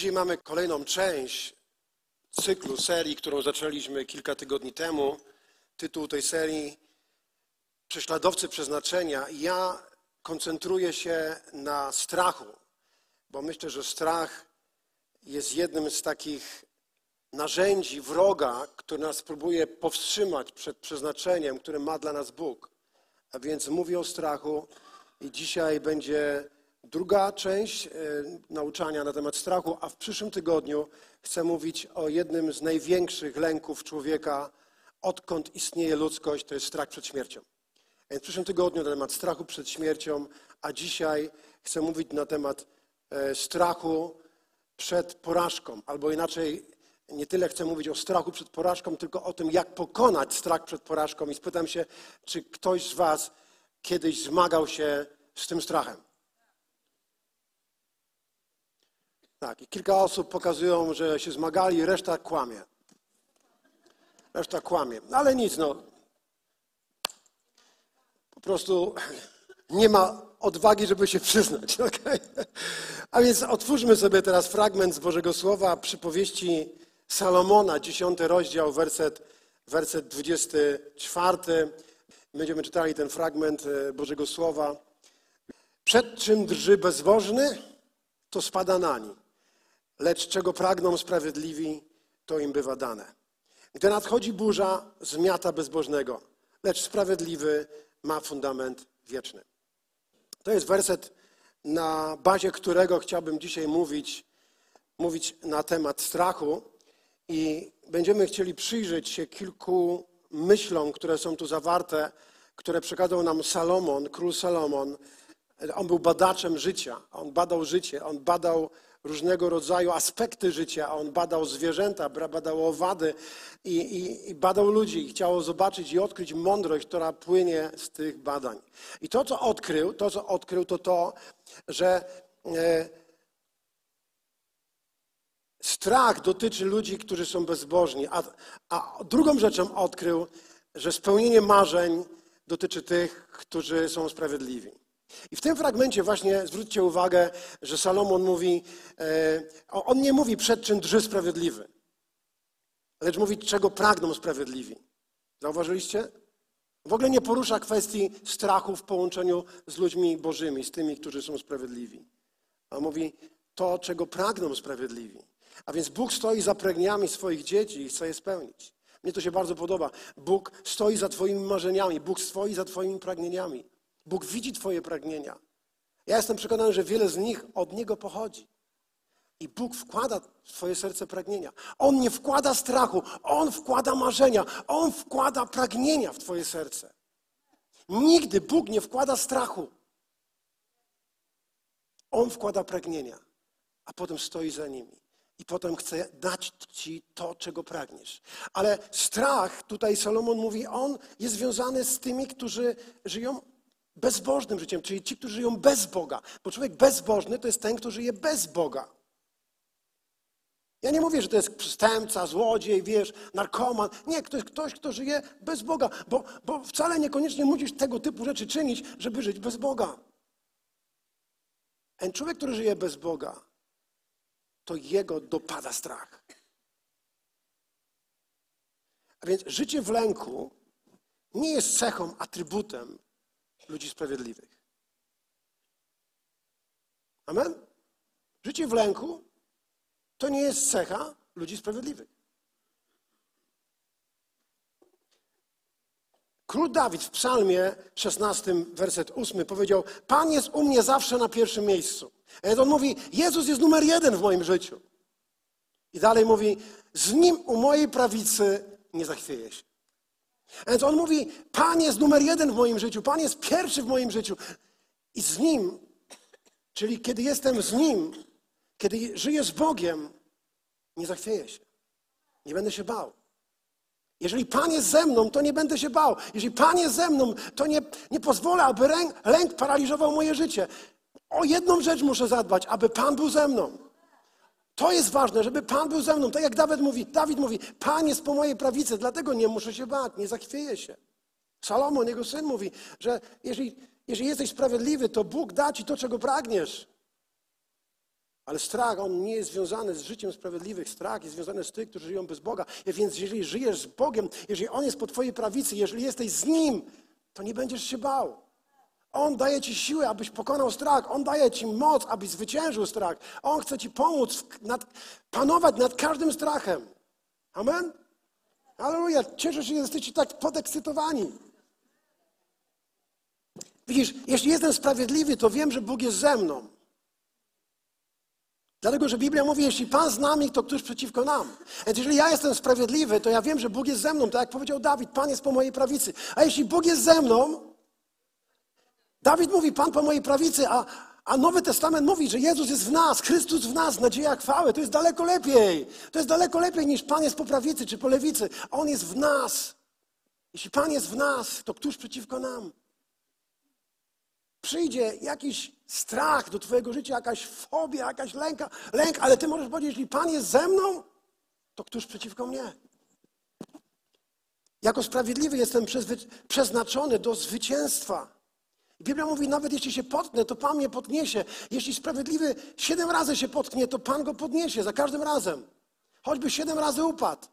Dzisiaj mamy kolejną część cyklu serii, którą zaczęliśmy kilka tygodni temu. Tytuł tej serii Prześladowcy przeznaczenia. Ja koncentruję się na strachu, bo myślę, że strach jest jednym z takich narzędzi wroga, który nas próbuje powstrzymać przed przeznaczeniem, które ma dla nas Bóg. A więc mówię o strachu i dzisiaj będzie druga część e, nauczania na temat strachu, a w przyszłym tygodniu chcę mówić o jednym z największych lęków człowieka, odkąd istnieje ludzkość, to jest strach przed śmiercią. Więc w przyszłym tygodniu na temat strachu przed śmiercią, a dzisiaj chcę mówić na temat e, strachu przed porażką, albo inaczej nie tyle chcę mówić o strachu przed porażką, tylko o tym, jak pokonać strach przed porażką. I spytam się, czy ktoś z Was kiedyś zmagał się z tym strachem? Tak, i kilka osób pokazują, że się zmagali, reszta kłamie. Reszta kłamie. No ale nic, no. Po prostu nie ma odwagi, żeby się przyznać. Okay? A więc otwórzmy sobie teraz fragment z Bożego Słowa przypowieści Salomona, dziesiąty rozdział, werset, werset 24. Będziemy czytali ten fragment e, Bożego Słowa. Przed czym drży bezbożny, to spada na nim lecz czego pragną sprawiedliwi, to im bywa dane. Gdy nadchodzi burza, zmiata bezbożnego, lecz sprawiedliwy ma fundament wieczny. To jest werset, na bazie którego chciałbym dzisiaj mówić, mówić na temat strachu i będziemy chcieli przyjrzeć się kilku myślom, które są tu zawarte, które przekazał nam Salomon, król Salomon. On był badaczem życia, on badał życie, on badał różnego rodzaju aspekty życia. On badał zwierzęta, badał owady i, i, i badał ludzi. I chciał zobaczyć i odkryć mądrość, która płynie z tych badań. I to, co odkrył, to, co odkrył, to to, że e, strach dotyczy ludzi, którzy są bezbożni. A, a drugą rzeczą odkrył, że spełnienie marzeń dotyczy tych, którzy są sprawiedliwi. I w tym fragmencie właśnie zwróćcie uwagę, że Salomon mówi, e, on nie mówi przed czym drży sprawiedliwy, lecz mówi czego pragną sprawiedliwi. Zauważyliście? W ogóle nie porusza kwestii strachu w połączeniu z ludźmi bożymi, z tymi, którzy są sprawiedliwi. A mówi to, czego pragną sprawiedliwi. A więc Bóg stoi za pragniami swoich dzieci i chce je spełnić. Mnie to się bardzo podoba. Bóg stoi za Twoimi marzeniami, Bóg stoi za Twoimi pragnieniami. Bóg widzi Twoje pragnienia. Ja jestem przekonany, że wiele z nich od Niego pochodzi. I Bóg wkłada w Twoje serce pragnienia. On nie wkłada strachu, On wkłada marzenia, On wkłada pragnienia w Twoje serce. Nigdy Bóg nie wkłada strachu. On wkłada pragnienia, a potem stoi za nimi. I potem chce dać Ci to, czego pragniesz. Ale strach, tutaj Salomon mówi, on jest związany z tymi, którzy żyją bezbożnym życiem, czyli ci, którzy żyją bez Boga. Bo człowiek bezbożny to jest ten, kto żyje bez Boga. Ja nie mówię, że to jest przestępca, złodziej, wiesz, narkoman. Nie, to jest ktoś, kto żyje bez Boga, bo, bo wcale niekoniecznie musisz tego typu rzeczy czynić, żeby żyć bez Boga. Ten człowiek, który żyje bez Boga, to jego dopada strach. A więc życie w lęku nie jest cechą, atrybutem ludzi sprawiedliwych. Amen? Życie w lęku to nie jest cecha ludzi sprawiedliwych. Król Dawid w Psalmie 16, werset 8 powiedział: Pan jest u mnie zawsze na pierwszym miejscu. A on mówi: Jezus jest numer jeden w moim życiu. I dalej mówi: Z nim u mojej prawicy nie zachwieje się. Więc on mówi, Pan jest numer jeden w moim życiu, Pan jest pierwszy w moim życiu. I z Nim, czyli kiedy jestem z Nim, kiedy żyję z Bogiem, nie zachwieję się. Nie będę się bał. Jeżeli Pan jest ze mną, to nie będę się bał. Jeżeli Pan jest ze mną, to nie, nie pozwolę, aby lęk, lęk paraliżował moje życie. O jedną rzecz muszę zadbać, aby Pan był ze mną. To jest ważne, żeby Pan był ze mną. Tak jak Dawid mówi, Dawid mówi, Pan jest po mojej prawicy, dlatego nie muszę się bać, nie zachwieję się. Salomon, jego syn mówi, że jeżeli, jeżeli jesteś sprawiedliwy, to Bóg da ci to, czego pragniesz. Ale strach, on nie jest związany z życiem sprawiedliwych. Strach jest związany z tych, którzy żyją bez Boga. Więc jeżeli żyjesz z Bogiem, jeżeli On jest po Twojej prawicy, jeżeli jesteś z Nim, to nie będziesz się bał. On daje Ci siłę, abyś pokonał strach. On daje Ci moc, abyś zwyciężył strach. On chce Ci pomóc nad, panować nad każdym strachem. Amen? Aleluja. Cieszę się, że jesteście tak podekscytowani. Widzisz, jeśli jestem sprawiedliwy, to wiem, że Bóg jest ze mną. Dlatego, że Biblia mówi, jeśli Pan z nami, to któż przeciwko nam? Więc jeżeli ja jestem sprawiedliwy, to ja wiem, że Bóg jest ze mną, tak jak powiedział Dawid, Pan jest po mojej prawicy. A jeśli Bóg jest ze mną, Dawid mówi, Pan po mojej prawicy, a, a Nowy Testament mówi, że Jezus jest w nas, Chrystus w nas, nadzieja chwały. To jest daleko lepiej. To jest daleko lepiej niż Pan jest po prawicy czy po lewicy. On jest w nas. Jeśli Pan jest w nas, to któż przeciwko nam? Przyjdzie jakiś strach do Twojego życia, jakaś fobia, jakaś lęka, lęk, ale Ty możesz powiedzieć, jeśli Pan jest ze mną, to któż przeciwko mnie? Jako sprawiedliwy jestem przeznaczony do zwycięstwa. Biblia mówi, nawet jeśli się potknę, to Pan mnie podniesie. Jeśli sprawiedliwy siedem razy się potknie, to Pan go podniesie za każdym razem. Choćby siedem razy upadł,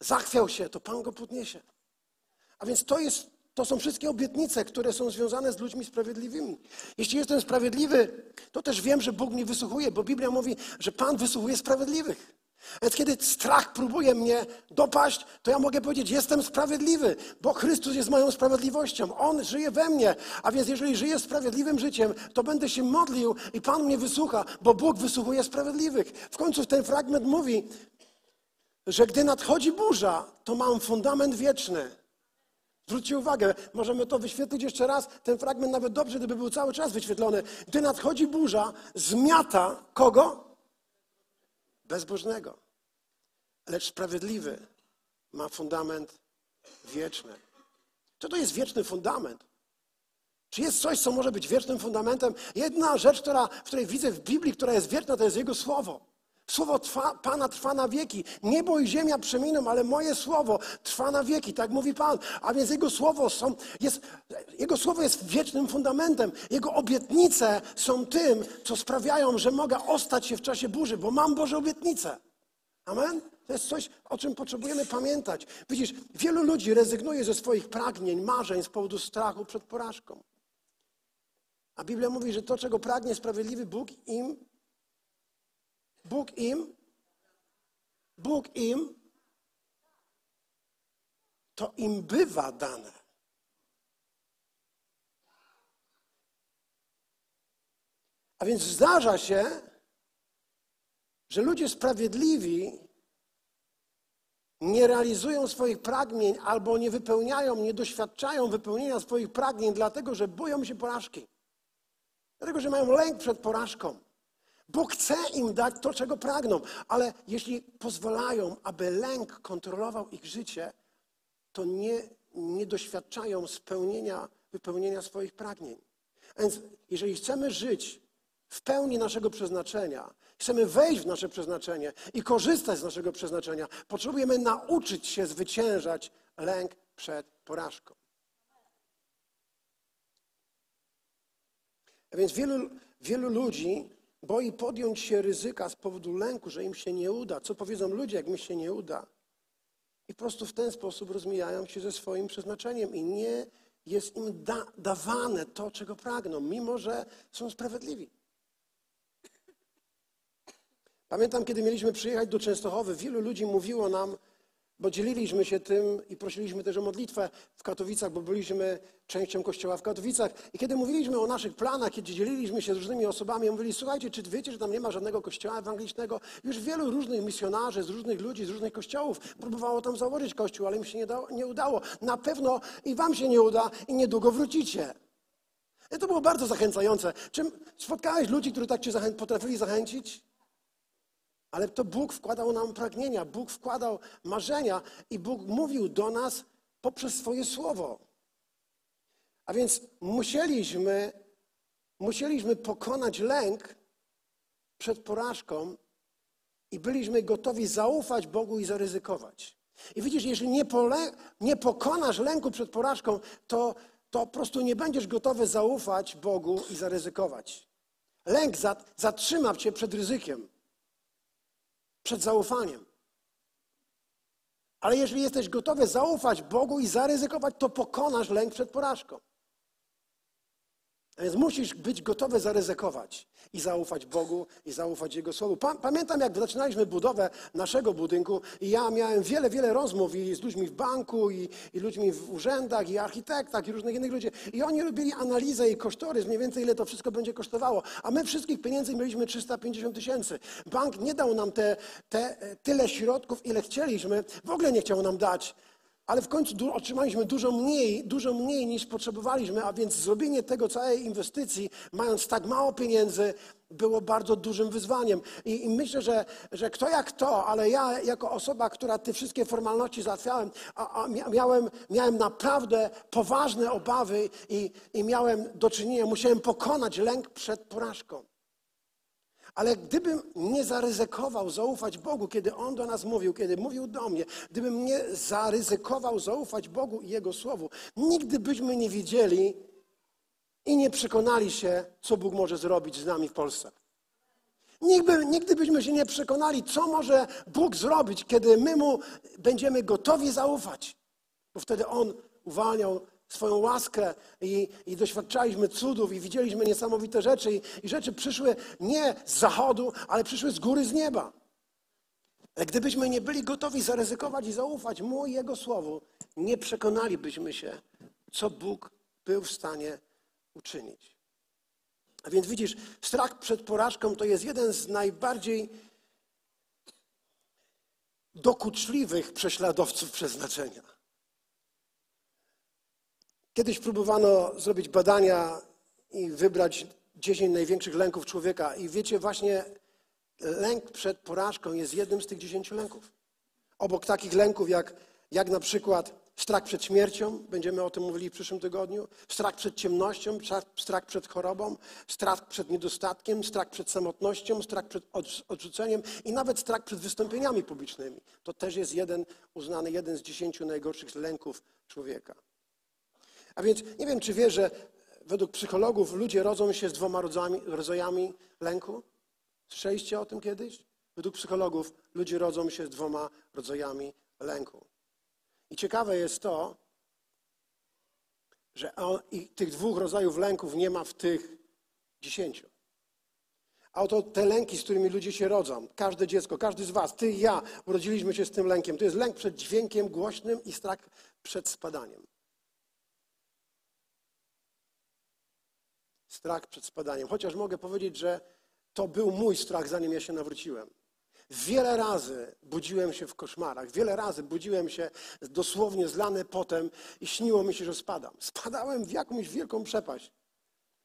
zachwiał się, to Pan go podniesie. A więc to, jest, to są wszystkie obietnice, które są związane z ludźmi sprawiedliwymi. Jeśli jestem sprawiedliwy, to też wiem, że Bóg mnie wysłuchuje, bo Biblia mówi, że Pan wysłuchuje sprawiedliwych. Więc kiedy strach próbuje mnie dopaść, to ja mogę powiedzieć, jestem sprawiedliwy, bo Chrystus jest moją sprawiedliwością. On żyje we mnie. A więc jeżeli żyję sprawiedliwym życiem, to będę się modlił i Pan mnie wysłucha, bo Bóg wysłuchuje sprawiedliwych. W końcu ten fragment mówi, że gdy nadchodzi burza, to mam fundament wieczny. Zwróćcie uwagę, możemy to wyświetlić jeszcze raz. Ten fragment nawet dobrze, gdyby był cały czas wyświetlony. Gdy nadchodzi burza, zmiata kogo? Bezbożnego. Lecz sprawiedliwy ma fundament wieczny. Co to jest wieczny fundament? Czy jest coś, co może być wiecznym fundamentem? Jedna rzecz, która, w której widzę w Biblii, która jest wieczna, to jest Jego Słowo. Słowo trwa, Pana trwa na wieki. Niebo i ziemia przeminą, ale moje słowo trwa na wieki, tak mówi Pan. A więc Jego słowo, są, jest, Jego słowo jest wiecznym fundamentem. Jego obietnice są tym, co sprawiają, że mogę ostać się w czasie burzy, bo mam Boże obietnice. Amen? To jest coś, o czym potrzebujemy pamiętać. Widzisz, wielu ludzi rezygnuje ze swoich pragnień, marzeń z powodu strachu przed porażką. A Biblia mówi, że to, czego pragnie sprawiedliwy Bóg, im Bóg im, Bóg im, to im bywa dane. A więc zdarza się, że ludzie sprawiedliwi nie realizują swoich pragnień albo nie wypełniają, nie doświadczają wypełnienia swoich pragnień, dlatego że boją się porażki. Dlatego, że mają lęk przed porażką. Bóg chce im dać to, czego pragną, ale jeśli pozwalają, aby lęk kontrolował ich życie, to nie, nie doświadczają spełnienia, wypełnienia swoich pragnień. Więc jeżeli chcemy żyć w pełni naszego przeznaczenia, chcemy wejść w nasze przeznaczenie i korzystać z naszego przeznaczenia, potrzebujemy nauczyć się zwyciężać lęk przed porażką. A więc wielu, wielu ludzi boi podjąć się ryzyka z powodu lęku, że im się nie uda. Co powiedzą ludzie, jak mi się nie uda? I po prostu w ten sposób rozmijają się ze swoim przeznaczeniem i nie jest im da dawane to, czego pragną, mimo że są sprawiedliwi. Pamiętam, kiedy mieliśmy przyjechać do Częstochowy, wielu ludzi mówiło nam, bo dzieliliśmy się tym i prosiliśmy też o modlitwę w Katowicach, bo byliśmy częścią kościoła w Katowicach. I kiedy mówiliśmy o naszych planach, kiedy dzieliliśmy się z różnymi osobami, mówili, słuchajcie, czy wiecie, że tam nie ma żadnego kościoła ewangelicznego? Już wielu różnych misjonarzy, z różnych ludzi, z różnych kościołów próbowało tam założyć kościół, ale im się nie, dało, nie udało. Na pewno i wam się nie uda i niedługo wrócicie. I to było bardzo zachęcające. Czy spotkałeś ludzi, którzy tak cię zachę potrafili zachęcić? Ale to Bóg wkładał nam pragnienia, Bóg wkładał marzenia i Bóg mówił do nas poprzez swoje słowo. A więc musieliśmy, musieliśmy pokonać lęk przed porażką i byliśmy gotowi zaufać Bogu i zaryzykować. I widzisz, jeżeli nie, pole, nie pokonasz lęku przed porażką, to, to po prostu nie będziesz gotowy zaufać Bogu i zaryzykować. Lęk zatrzyma cię przed ryzykiem, przed zaufaniem. Ale jeżeli jesteś gotowy zaufać Bogu i zaryzykować, to pokonasz lęk przed porażką. A więc musisz być gotowy zaryzykować i zaufać Bogu i zaufać Jego Słowu. Pamiętam, jak zaczynaliśmy budowę naszego budynku i ja miałem wiele, wiele rozmów i z ludźmi w banku, i, i ludźmi w urzędach, i architektach, i różnych innych ludzi. I oni robili analizę i kosztorys, mniej więcej ile to wszystko będzie kosztowało. A my wszystkich pieniędzy mieliśmy 350 tysięcy. Bank nie dał nam te, te, tyle środków, ile chcieliśmy. W ogóle nie chciał nam dać ale w końcu otrzymaliśmy dużo mniej, dużo mniej niż potrzebowaliśmy, a więc zrobienie tego całej inwestycji, mając tak mało pieniędzy, było bardzo dużym wyzwaniem. I, i myślę, że, że kto jak to, ale ja jako osoba, która te wszystkie formalności załatwiałem, a, a miałem, miałem naprawdę poważne obawy i, i miałem do czynienia, musiałem pokonać lęk przed porażką. Ale gdybym nie zaryzykował zaufać Bogu, kiedy On do nas mówił, kiedy mówił do mnie, gdybym nie zaryzykował zaufać Bogu i Jego Słowu, nigdy byśmy nie wiedzieli i nie przekonali się, co Bóg może zrobić z nami w Polsce. Nigdy, nigdy byśmy się nie przekonali, co może Bóg zrobić, kiedy my Mu będziemy gotowi zaufać. Bo wtedy On uwalniał swoją łaskę i, i, doświadczaliśmy cudów i widzieliśmy niesamowite rzeczy i, i rzeczy przyszły nie z zachodu, ale przyszły z góry, z nieba. Ale gdybyśmy nie byli gotowi zaryzykować i zaufać Mu i Jego Słowu, nie przekonalibyśmy się, co Bóg był w stanie uczynić. A więc widzisz, strach przed porażką to jest jeden z najbardziej dokuczliwych prześladowców przeznaczenia. Kiedyś próbowano zrobić badania i wybrać 10 największych lęków człowieka. I wiecie, właśnie lęk przed porażką jest jednym z tych 10 lęków. Obok takich lęków jak, jak na przykład strach przed śmiercią, będziemy o tym mówili w przyszłym tygodniu, strach przed ciemnością, strach przed chorobą, strach przed niedostatkiem, strach przed samotnością, strach przed odrzuceniem i nawet strach przed wystąpieniami publicznymi. To też jest jeden uznany, jeden z dziesięciu najgorszych lęków człowieka. A więc nie wiem, czy wiesz, że według psychologów ludzie rodzą się z dwoma rodzajami, rodzajami lęku? Słyszeliście o tym kiedyś? Według psychologów ludzie rodzą się z dwoma rodzajami lęku. I ciekawe jest to, że on, tych dwóch rodzajów lęków nie ma w tych dziesięciu. A oto te lęki, z którymi ludzie się rodzą, każde dziecko, każdy z Was, ty i ja, urodziliśmy się z tym lękiem. To jest lęk przed dźwiękiem głośnym i strach przed spadaniem. Strach przed spadaniem. Chociaż mogę powiedzieć, że to był mój strach, zanim ja się nawróciłem. Wiele razy budziłem się w koszmarach, wiele razy budziłem się dosłownie zlany potem i śniło mi się, że spadam. Spadałem w jakąś wielką przepaść.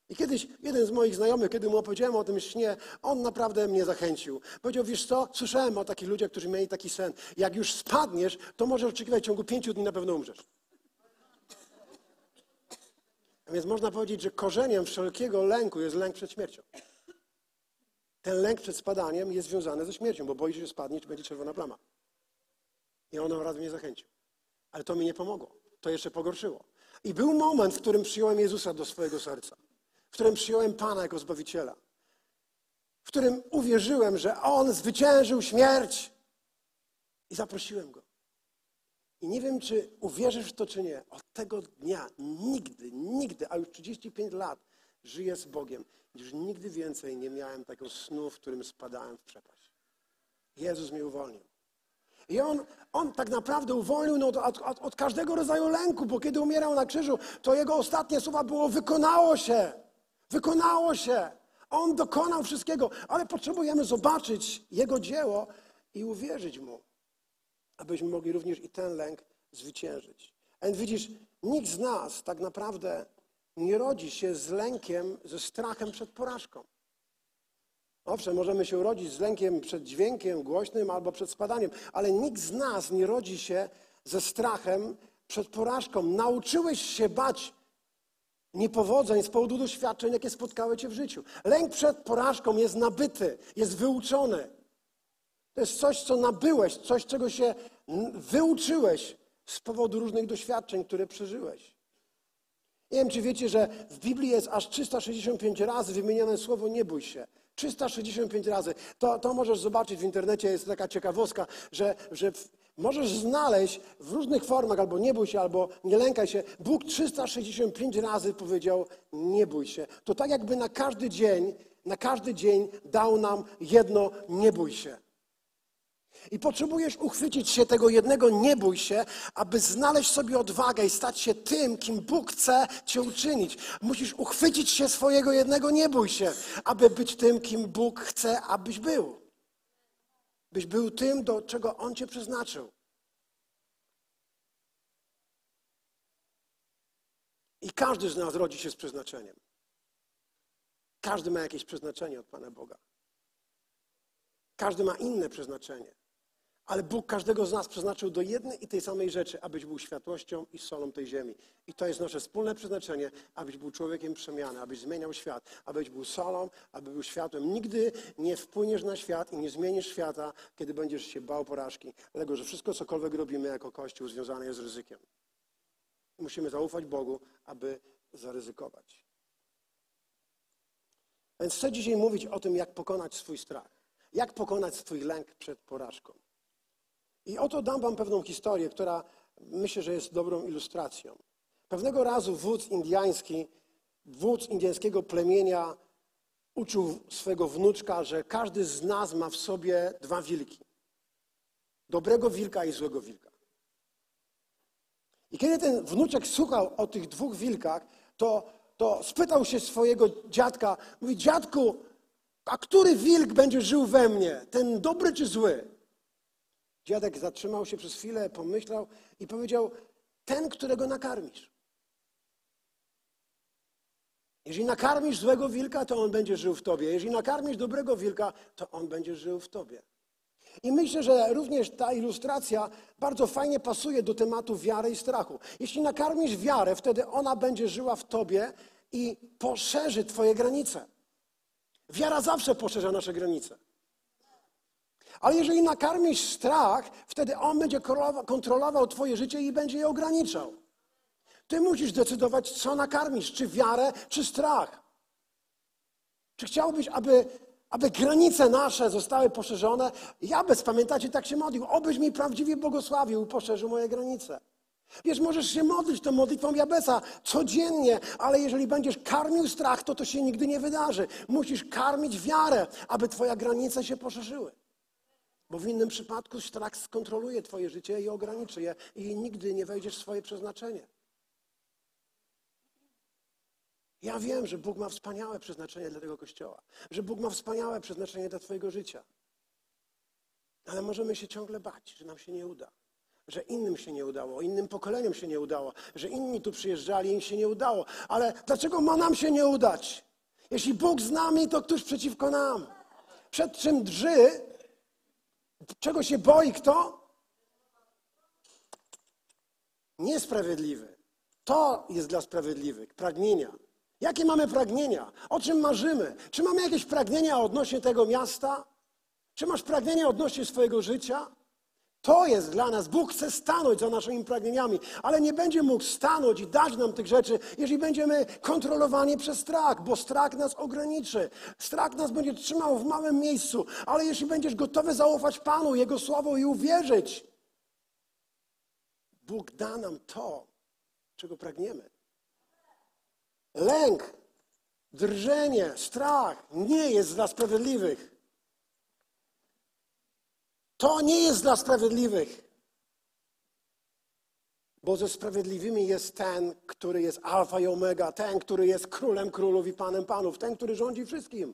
I kiedyś jeden z moich znajomych, kiedy mu opowiedziałem o tym śnie, on naprawdę mnie zachęcił. Powiedział, wiesz co, słyszałem o takich ludziach, którzy mieli taki sen. Jak już spadniesz, to możesz oczekiwać w ciągu pięciu dni na pewno umrzesz. A więc można powiedzieć, że korzeniem wszelkiego lęku jest lęk przed śmiercią. Ten lęk przed spadaniem jest związany ze śmiercią, bo boisz się, spadnie, czy będzie czerwona plama. I ono raz mnie zachęcił. Ale to mi nie pomogło. To jeszcze pogorszyło. I był moment, w którym przyjąłem Jezusa do swojego serca. W którym przyjąłem Pana jako Zbawiciela. W którym uwierzyłem, że On zwyciężył śmierć. I zaprosiłem Go. I nie wiem, czy uwierzysz w to, czy nie. Od tego dnia nigdy, nigdy, a już 35 lat żyję z Bogiem. Już nigdy więcej nie miałem takiego snu, w którym spadałem w przepaść. Jezus mnie uwolnił. I on, on tak naprawdę uwolnił no, od, od, od każdego rodzaju lęku, bo kiedy umierał na krzyżu, to jego ostatnie słowa było wykonało się. Wykonało się. On dokonał wszystkiego, ale potrzebujemy zobaczyć Jego dzieło i uwierzyć Mu abyśmy mogli również i ten lęk zwyciężyć. A widzisz, nikt z nas tak naprawdę nie rodzi się z lękiem, ze strachem przed porażką. Owszem, możemy się urodzić z lękiem przed dźwiękiem głośnym albo przed spadaniem, ale nikt z nas nie rodzi się ze strachem przed porażką. Nauczyłeś się bać niepowodzeń z powodu doświadczeń, jakie spotkały cię w życiu. Lęk przed porażką jest nabyty, jest wyuczony. To jest coś, co nabyłeś, coś, czego się wyuczyłeś z powodu różnych doświadczeń, które przeżyłeś. Nie wiem, czy wiecie, że w Biblii jest aż 365 razy wymienione słowo nie bój się. 365 razy. To, to możesz zobaczyć w internecie, jest taka ciekawostka, że, że w, możesz znaleźć w różnych formach, albo nie bój się, albo nie lękaj się. Bóg 365 razy powiedział nie bój się. To tak jakby na każdy dzień, na każdy dzień dał nam jedno nie bój się. I potrzebujesz uchwycić się tego jednego nie bój się, aby znaleźć sobie odwagę i stać się tym, kim Bóg chce cię uczynić. Musisz uchwycić się swojego jednego nie bój się, aby być tym, kim Bóg chce, abyś był. Byś był tym, do czego On cię przeznaczył. I każdy z nas rodzi się z przeznaczeniem. Każdy ma jakieś przeznaczenie od Pana Boga. Każdy ma inne przeznaczenie. Ale Bóg każdego z nas przeznaczył do jednej i tej samej rzeczy, abyś był światłością i solą tej ziemi. I to jest nasze wspólne przeznaczenie, abyś był człowiekiem przemiany, abyś zmieniał świat, abyś był solą, aby był światłem. Nigdy nie wpłyniesz na świat i nie zmienisz świata, kiedy będziesz się bał porażki. Dlatego, że wszystko, cokolwiek robimy jako Kościół, związane jest z ryzykiem. Musimy zaufać Bogu, aby zaryzykować. Więc chcę dzisiaj mówić o tym, jak pokonać swój strach. Jak pokonać swój lęk przed porażką. I oto dam wam pewną historię, która myślę, że jest dobrą ilustracją. Pewnego razu wódz indiański, wódz indyjskiego plemienia uczył swego wnuczka, że każdy z nas ma w sobie dwa wilki. Dobrego wilka i złego wilka. I kiedy ten wnuczek słuchał o tych dwóch wilkach, to, to spytał się swojego dziadka, mówi, dziadku, a który wilk będzie żył we mnie? Ten dobry czy zły? Dziadek zatrzymał się przez chwilę, pomyślał i powiedział: Ten, którego nakarmisz. Jeżeli nakarmisz złego wilka, to on będzie żył w tobie. Jeżeli nakarmisz dobrego wilka, to on będzie żył w tobie. I myślę, że również ta ilustracja bardzo fajnie pasuje do tematu wiary i strachu. Jeśli nakarmisz wiarę, wtedy ona będzie żyła w tobie i poszerzy twoje granice. Wiara zawsze poszerza nasze granice. Ale jeżeli nakarmisz strach, wtedy on będzie kontrolował Twoje życie i będzie je ograniczał. Ty musisz decydować, co nakarmisz, czy wiarę, czy strach. Czy chciałbyś, aby, aby granice nasze zostały poszerzone? Ja bez pamiętacie, tak się modlił. Obyś mi prawdziwie błogosławił poszerzył moje granice. Wiesz, możesz się modlić tą modlitwą Jabesa codziennie, ale jeżeli będziesz karmił strach, to to się nigdy nie wydarzy. Musisz karmić wiarę, aby Twoje granice się poszerzyły. Bo w innym przypadku strach skontroluje Twoje życie i ograniczy je i nigdy nie wejdziesz w swoje przeznaczenie. Ja wiem, że Bóg ma wspaniałe przeznaczenie dla tego kościoła, że Bóg ma wspaniałe przeznaczenie dla Twojego życia. Ale możemy się ciągle bać, że nam się nie uda, że innym się nie udało, innym pokoleniom się nie udało, że inni tu przyjeżdżali i im się nie udało. Ale dlaczego ma nam się nie udać? Jeśli Bóg z nami, to któż przeciwko nam? Przed czym drży Czego się boi kto? Niesprawiedliwy. To jest dla sprawiedliwych. Pragnienia. Jakie mamy pragnienia? O czym marzymy? Czy mamy jakieś pragnienia odnośnie tego miasta? Czy masz pragnienia odnośnie swojego życia? To jest dla nas. Bóg chce stanąć za naszymi pragnieniami, ale nie będzie mógł stanąć i dać nam tych rzeczy, jeżeli będziemy kontrolowani przez strach, bo strach nas ograniczy. Strach nas będzie trzymał w małym miejscu, ale jeśli będziesz gotowy zaufać Panu, Jego słowo i uwierzyć, Bóg da nam to, czego pragniemy. Lęk, drżenie, strach nie jest dla sprawiedliwych. To nie jest dla sprawiedliwych. Bo ze sprawiedliwymi jest ten, który jest alfa i omega, ten, który jest królem królów i panem panów, ten, który rządzi wszystkim.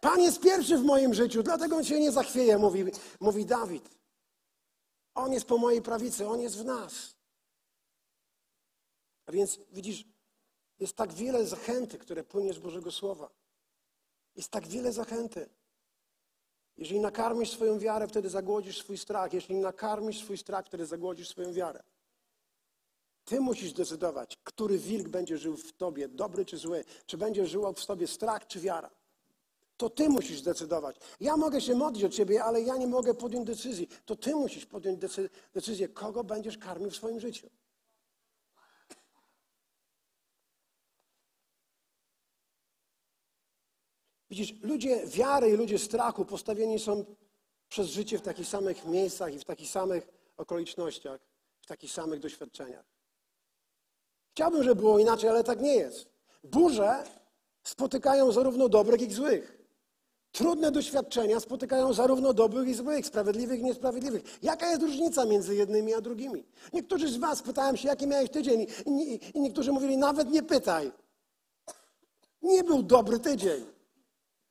Pan jest pierwszy w moim życiu, dlatego on się nie zachwieje, mówi, mówi Dawid. On jest po mojej prawicy, on jest w nas. A więc widzisz, jest tak wiele zachęty, które płynie z Bożego Słowa. Jest tak wiele zachęty. Jeżeli nakarmisz swoją wiarę, wtedy zagłodzisz swój strach. Jeśli nakarmisz swój strach, wtedy zagłodzisz swoją wiarę. Ty musisz decydować, który wilk będzie żył w tobie, dobry czy zły. Czy będzie żył w tobie strach czy wiara. To ty musisz decydować. Ja mogę się modlić o ciebie, ale ja nie mogę podjąć decyzji. To ty musisz podjąć decyzję, kogo będziesz karmił w swoim życiu. Widzisz, ludzie wiary i ludzie strachu postawieni są przez życie w takich samych miejscach i w takich samych okolicznościach, w takich samych doświadczeniach. Chciałbym, żeby było inaczej, ale tak nie jest. Burze spotykają zarówno dobrych, jak i złych. Trudne doświadczenia spotykają zarówno dobrych i złych, sprawiedliwych i niesprawiedliwych. Jaka jest różnica między jednymi a drugimi? Niektórzy z Was pytałem się, jaki miałeś tydzień, i, i, i niektórzy mówili, nawet nie pytaj. Nie był dobry tydzień.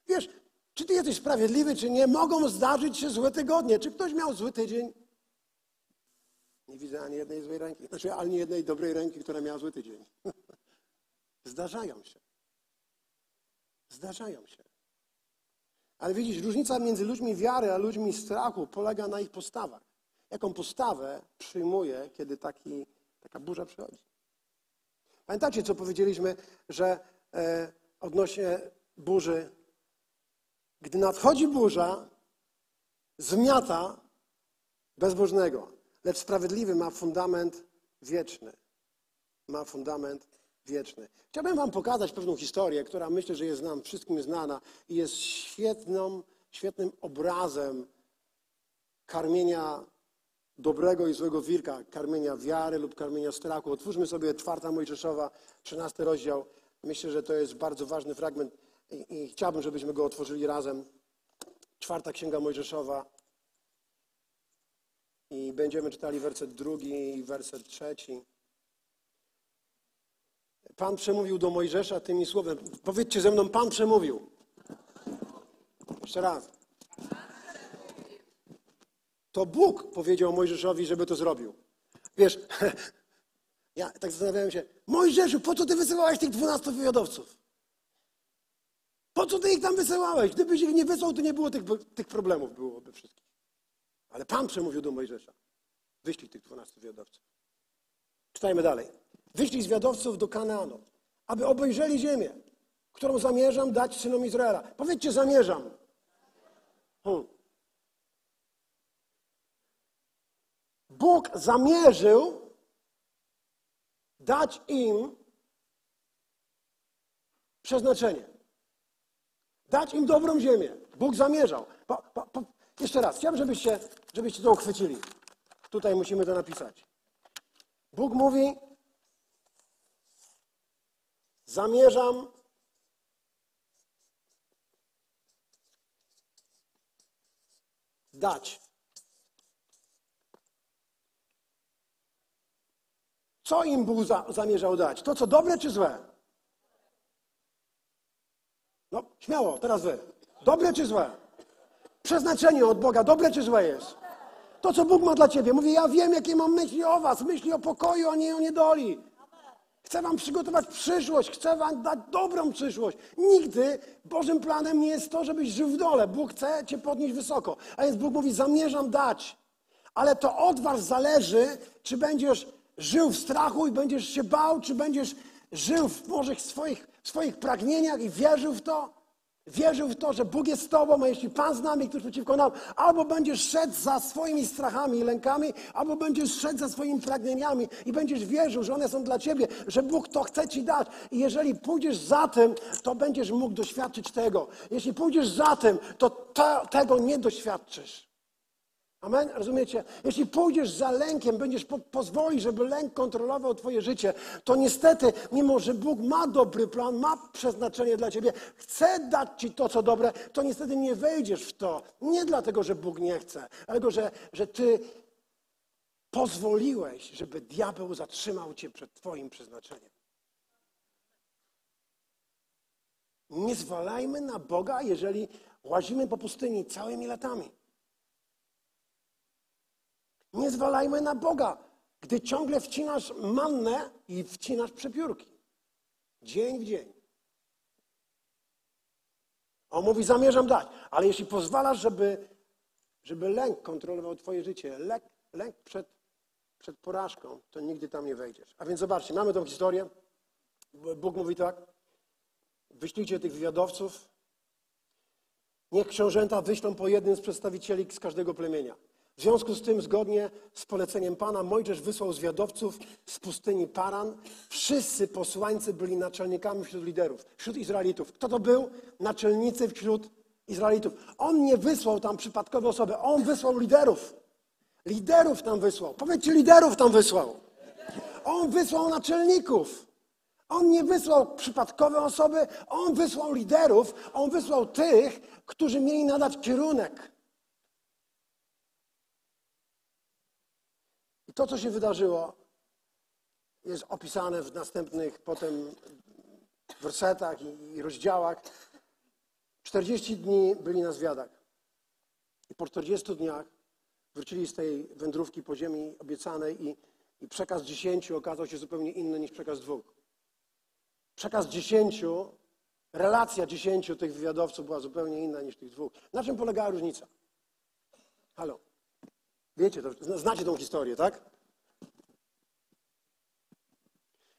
Wiesz, czy ty jesteś sprawiedliwy, czy nie, mogą zdarzyć się złe tygodnie. Czy ktoś miał zły tydzień? Nie widzę ani jednej złej ręki, znaczy ani jednej dobrej ręki, która miała zły tydzień. Zdarzają się. Zdarzają się. Ale widzisz, różnica między ludźmi wiary a ludźmi strachu polega na ich postawach. Jaką postawę przyjmuje, kiedy taki, taka burza przychodzi. Pamiętacie, co powiedzieliśmy, że e, odnośnie burzy, gdy nadchodzi burza, zmiata bezbożnego, lecz sprawiedliwy ma fundament wieczny. Ma fundament wieczny. Chciałbym Wam pokazać pewną historię, która myślę, że jest nam wszystkim znana i jest świetną, świetnym obrazem karmienia dobrego i złego wilka, karmienia wiary lub karmienia strachu. Otwórzmy sobie czwarta Mojżeszowa, 13 rozdział. Myślę, że to jest bardzo ważny fragment i, i chciałbym, żebyśmy go otworzyli razem. Czwarta Księga Mojżeszowa. I będziemy czytali werset drugi i werset trzeci. Pan przemówił do Mojżesza tymi słowem. Powiedzcie ze mną, Pan przemówił. Jeszcze raz. To Bóg powiedział Mojżeszowi, żeby to zrobił. Wiesz, ja tak zastanawiałem się, Mojżeszu, po co ty wysyłałeś tych dwunastu wywiadowców? Po co ty ich tam wysyłałeś? Gdybyś ich nie wysłał, to nie było tych, tych problemów, byłoby wszystkich. Ale Pan przemówił do Mojżesza. Wyślij tych dwunastu wywiadowców. Czytajmy dalej. Wyślij zwiadowców do Kanaanu, aby obejrzeli ziemię, którą zamierzam dać synom Izraela. Powiedzcie, zamierzam. Hmm. Bóg zamierzył dać im przeznaczenie. Dać im dobrą ziemię. Bóg zamierzał. Jeszcze raz, chciałbym, żebyście, żebyście to uchwycili. Tutaj musimy to napisać. Bóg mówi, zamierzam dać. Co im Bóg za, zamierzał dać? To, co dobre czy złe? No, śmiało, teraz wy. Dobre czy złe? Przeznaczenie od Boga, dobre czy złe jest? To, co Bóg ma dla ciebie. Mówi, ja wiem, jakie mam myśli o was. Myśli o pokoju, a nie o niedoli. Chcę wam przygotować przyszłość, chcę wam dać dobrą przyszłość. Nigdy Bożym planem nie jest to, żebyś żył w dole. Bóg chce cię podnieść wysoko. A więc Bóg mówi, zamierzam dać. Ale to od was zależy, czy będziesz żył w strachu i będziesz się bał, czy będziesz żył w może swoich, swoich pragnieniach i wierzył w to. Wierzył w to, że Bóg jest z Tobą, a jeśli Pan z nami, ktoś przeciwko nam, albo będziesz szedł za swoimi strachami i lękami, albo będziesz szedł za swoimi pragnieniami i będziesz wierzył, że one są dla Ciebie, że Bóg to chce Ci dać. I jeżeli pójdziesz za tym, to będziesz mógł doświadczyć tego. Jeśli pójdziesz za tym, to te, tego nie doświadczysz. Amen? Rozumiecie? Jeśli pójdziesz za lękiem, będziesz po, pozwolić, żeby lęk kontrolował Twoje życie, to niestety, mimo że Bóg ma dobry plan, ma przeznaczenie dla Ciebie, chce dać Ci to, co dobre, to niestety nie wejdziesz w to. Nie dlatego, że Bóg nie chce, ale że, że Ty pozwoliłeś, żeby diabeł zatrzymał Cię przed Twoim przeznaczeniem. Nie zwalajmy na Boga, jeżeli łazimy po pustyni całymi latami. Nie zwalajmy na Boga, gdy ciągle wcinasz mannę i wcinasz przepiórki. Dzień w dzień. On mówi, zamierzam dać. Ale jeśli pozwalasz, żeby, żeby lęk kontrolował twoje życie, lęk, lęk przed, przed porażką, to nigdy tam nie wejdziesz. A więc zobaczcie, mamy tą historię. Bóg mówi tak, wyślijcie tych wywiadowców, niech książęta wyślą po jednym z przedstawicieli z każdego plemienia. W związku z tym, zgodnie z poleceniem Pana, Mojżesz wysłał zwiadowców z pustyni Paran. Wszyscy posłańcy byli naczelnikami wśród liderów, wśród Izraelitów. Kto to był? Naczelnicy wśród Izraelitów. On nie wysłał tam przypadkowe osoby, on wysłał liderów. Liderów tam wysłał. Powiedzcie, liderów tam wysłał. On wysłał naczelników. On nie wysłał przypadkowe osoby, on wysłał liderów, on wysłał tych, którzy mieli nadać kierunek. To, co się wydarzyło, jest opisane w następnych potem wersetach i rozdziałach. 40 dni byli na zwiadach. I po 40 dniach wrócili z tej wędrówki po ziemi obiecanej i, i przekaz dziesięciu okazał się zupełnie inny niż przekaz dwóch. Przekaz dziesięciu, relacja dziesięciu tych wywiadowców była zupełnie inna niż tych dwóch. Na czym polegała różnica? Halo. Wiecie, to, znacie tą historię, tak?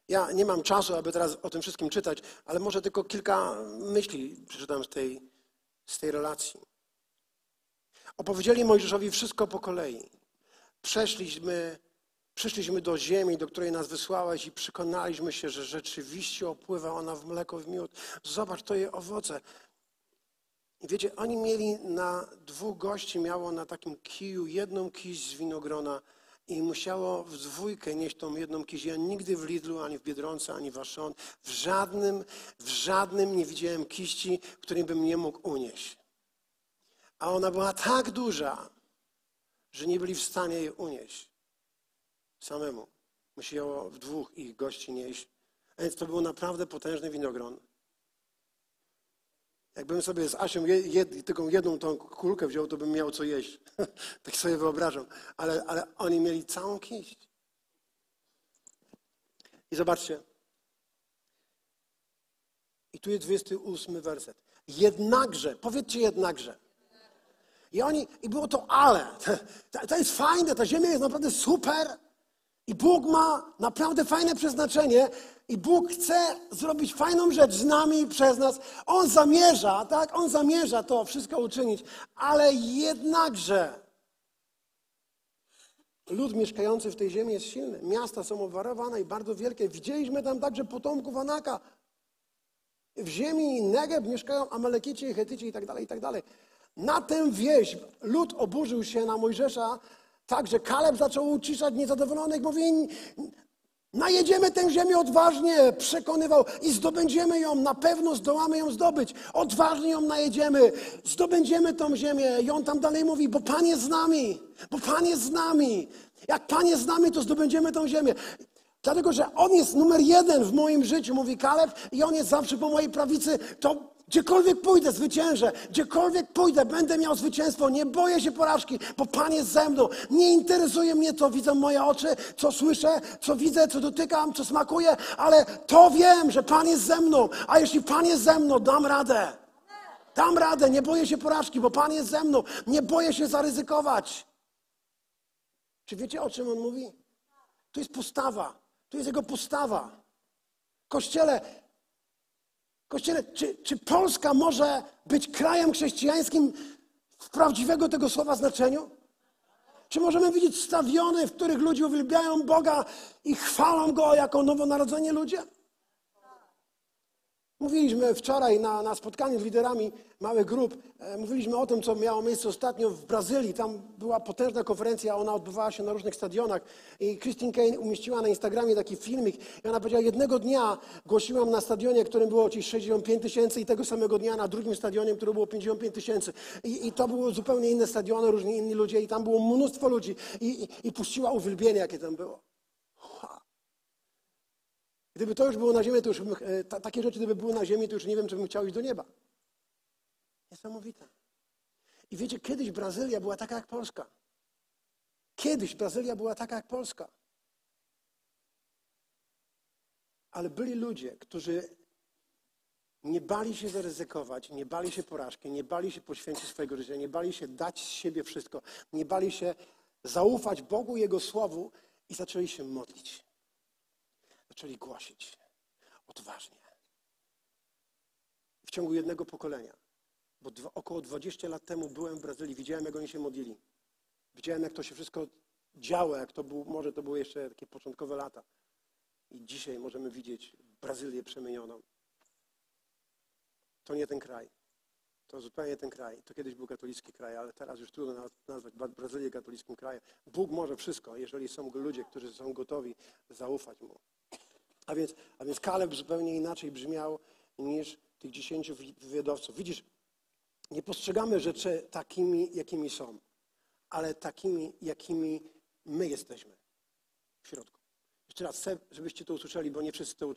Ja nie mam czasu, aby teraz o tym wszystkim czytać, ale może tylko kilka myśli przeczytam z tej, z tej relacji. Opowiedzieli Mojżeszowi wszystko po kolei. Przeszliśmy, przyszliśmy do ziemi, do której nas wysłałeś i przekonaliśmy się, że rzeczywiście opływa ona w mleko, w miód. Zobacz, to jej owoce. Wiecie, oni mieli na dwóch gości, miało na takim kiju jedną kiść z winogrona i musiało w dwójkę nieść tą jedną kiść. Ja nigdy w Lidlu, ani w Biedronce, ani w Auchan, w żadnym, w żadnym nie widziałem kiści, której bym nie mógł unieść. A ona była tak duża, że nie byli w stanie jej unieść samemu. Musiało w dwóch ich gości nieść. A więc to był naprawdę potężny winogron. Jakbym sobie z Asią jed, jedną tą kulkę wziął, to bym miał co jeść. tak sobie wyobrażam. Ale, ale oni mieli całą kiść. I zobaczcie. I tu jest 28 werset. Jednakże, powiedzcie jednakże. I oni, i było to ale. To, to jest fajne, ta ziemia jest naprawdę super. I Bóg ma naprawdę fajne przeznaczenie i Bóg chce zrobić fajną rzecz z nami i przez nas. On zamierza, tak? On zamierza to wszystko uczynić, ale jednakże lud mieszkający w tej ziemi jest silny. Miasta są obwarowane i bardzo wielkie. Widzieliśmy tam także potomków Anaka. W ziemi Negeb mieszkają Amalekici, Hetyci i tak dalej, i tak dalej. Na tę wieś lud oburzył się na Mojżesza, tak, że Kaleb zaczął uciszać niezadowolonych, mówi, najedziemy tę ziemię odważnie, przekonywał i zdobędziemy ją, na pewno zdołamy ją zdobyć, odważnie ją najedziemy, zdobędziemy tą ziemię. I on tam dalej mówi, bo Pan jest z nami, bo Pan jest z nami. Jak Pan jest z nami, to zdobędziemy tą ziemię. Dlatego, że On jest numer jeden w moim życiu, mówi Kaleb, i On jest zawsze po mojej prawicy, to Gdziekolwiek pójdę, zwyciężę. Gdziekolwiek pójdę, będę miał zwycięstwo. Nie boję się porażki, bo Pan jest ze mną. Nie interesuje mnie, co widzą moje oczy, co słyszę, co widzę, co dotykam, co smakuje, ale to wiem, że Pan jest ze mną. A jeśli Pan jest ze mną, dam radę. Dam radę, nie boję się porażki, bo Pan jest ze mną. Nie boję się zaryzykować. Czy wiecie, o czym on mówi? To jest postawa. To jest jego postawa. Kościele, Kościele, czy, czy Polska może być krajem chrześcijańskim w prawdziwego tego słowa znaczeniu? Czy możemy widzieć stadiony, w których ludzie uwielbiają Boga i chwalą Go jako nowonarodzeni ludzie? Mówiliśmy wczoraj na, na spotkaniu z liderami małych grup, e, mówiliśmy o tym, co miało miejsce ostatnio w Brazylii. Tam była potężna konferencja, ona odbywała się na różnych stadionach. I Christine Kane umieściła na Instagramie taki filmik. I ona powiedziała, jednego dnia głosiłam na stadionie, którym było ci 65 tysięcy i tego samego dnia na drugim stadionie, które było 55 tysięcy. I, I, to były zupełnie inne stadiony, różni inni ludzie i tam było mnóstwo ludzi. I, i, i puściła uwielbienie, jakie tam było. Gdyby to już było na ziemi, to już e, takie rzeczy, gdyby były na ziemi, to już nie wiem, czy bym chciał iść do nieba. Niesamowite. I wiecie, kiedyś Brazylia była taka jak Polska. Kiedyś Brazylia była taka jak Polska. Ale byli ludzie, którzy nie bali się zaryzykować, nie bali się porażki, nie bali się poświęcić swojego życia, nie bali się dać z siebie wszystko, nie bali się zaufać Bogu, Jego Słowu i zaczęli się modlić zaczęli głosić odważnie. W ciągu jednego pokolenia, bo około 20 lat temu byłem w Brazylii, widziałem, jak oni się modlili. Widziałem, jak to się wszystko działo, jak to był, może to były jeszcze takie początkowe lata. I dzisiaj możemy widzieć Brazylię przemienioną. To nie ten kraj. To zupełnie ten kraj. To kiedyś był katolicki kraj, ale teraz już trudno nazwać Brazylię katolickim krajem. Bóg może wszystko, jeżeli są ludzie, którzy są gotowi zaufać Mu. A więc, a więc Kaleb zupełnie inaczej brzmiał niż tych dziesięciu wywiadowców. Widzisz, nie postrzegamy rzeczy takimi, jakimi są, ale takimi, jakimi my jesteśmy w środku. Jeszcze raz chcę, żebyście to usłyszeli, bo nie wszyscy to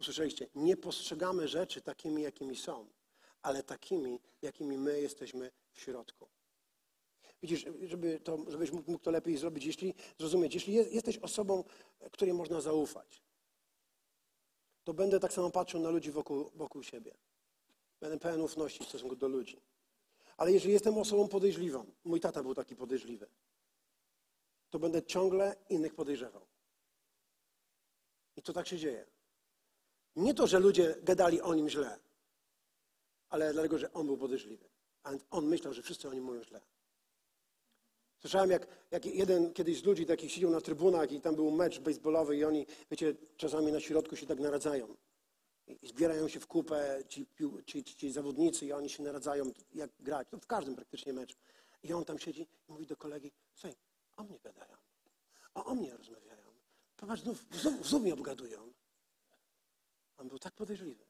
usłyszeliście. Nie postrzegamy rzeczy takimi, jakimi są, ale takimi, jakimi my jesteśmy w środku. Widzisz, żeby to, żebyś mógł to lepiej zrobić, jeśli zrozumieć, jeśli jesteś osobą, której można zaufać, to będę tak samo patrzył na ludzi wokół, wokół siebie. Będę pełen ufności w stosunku do ludzi. Ale jeżeli jestem osobą podejrzliwą, mój tata był taki podejrzliwy, to będę ciągle innych podejrzewał. I to tak się dzieje. Nie to, że ludzie gadali o nim źle, ale dlatego, że on był podejrzliwy. A on myślał, że wszyscy o nim mówią źle. Słyszałem, jak, jak jeden kiedyś z ludzi takich siedział na trybunach i tam był mecz baseballowy i oni, wiecie, czasami na środku się tak naradzają. I zbierają się w kupę ci, ci, ci zawodnicy i oni się naradzają, jak grać. No w każdym praktycznie meczu. I on tam siedzi i mówi do kolegi, słuchaj, o mnie gadają. O, o mnie rozmawiają. Popatrz, znów, znów, znów mnie obgadują. On był tak podejrzliwy,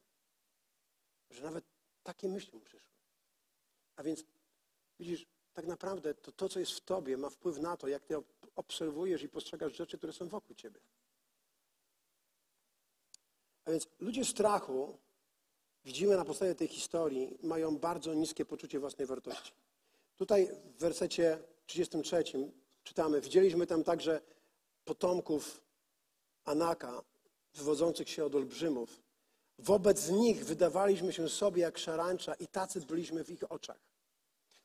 że nawet takie myśli mu przyszły. A więc widzisz, tak naprawdę to, to, co jest w tobie, ma wpływ na to, jak ty obserwujesz i postrzegasz rzeczy, które są wokół ciebie. A więc ludzie strachu, widzimy na podstawie tej historii, mają bardzo niskie poczucie własnej wartości. Tutaj w wersecie 33 czytamy, widzieliśmy tam także potomków Anaka, wywodzących się od olbrzymów. Wobec nich wydawaliśmy się sobie jak szarańcza i tacy byliśmy w ich oczach.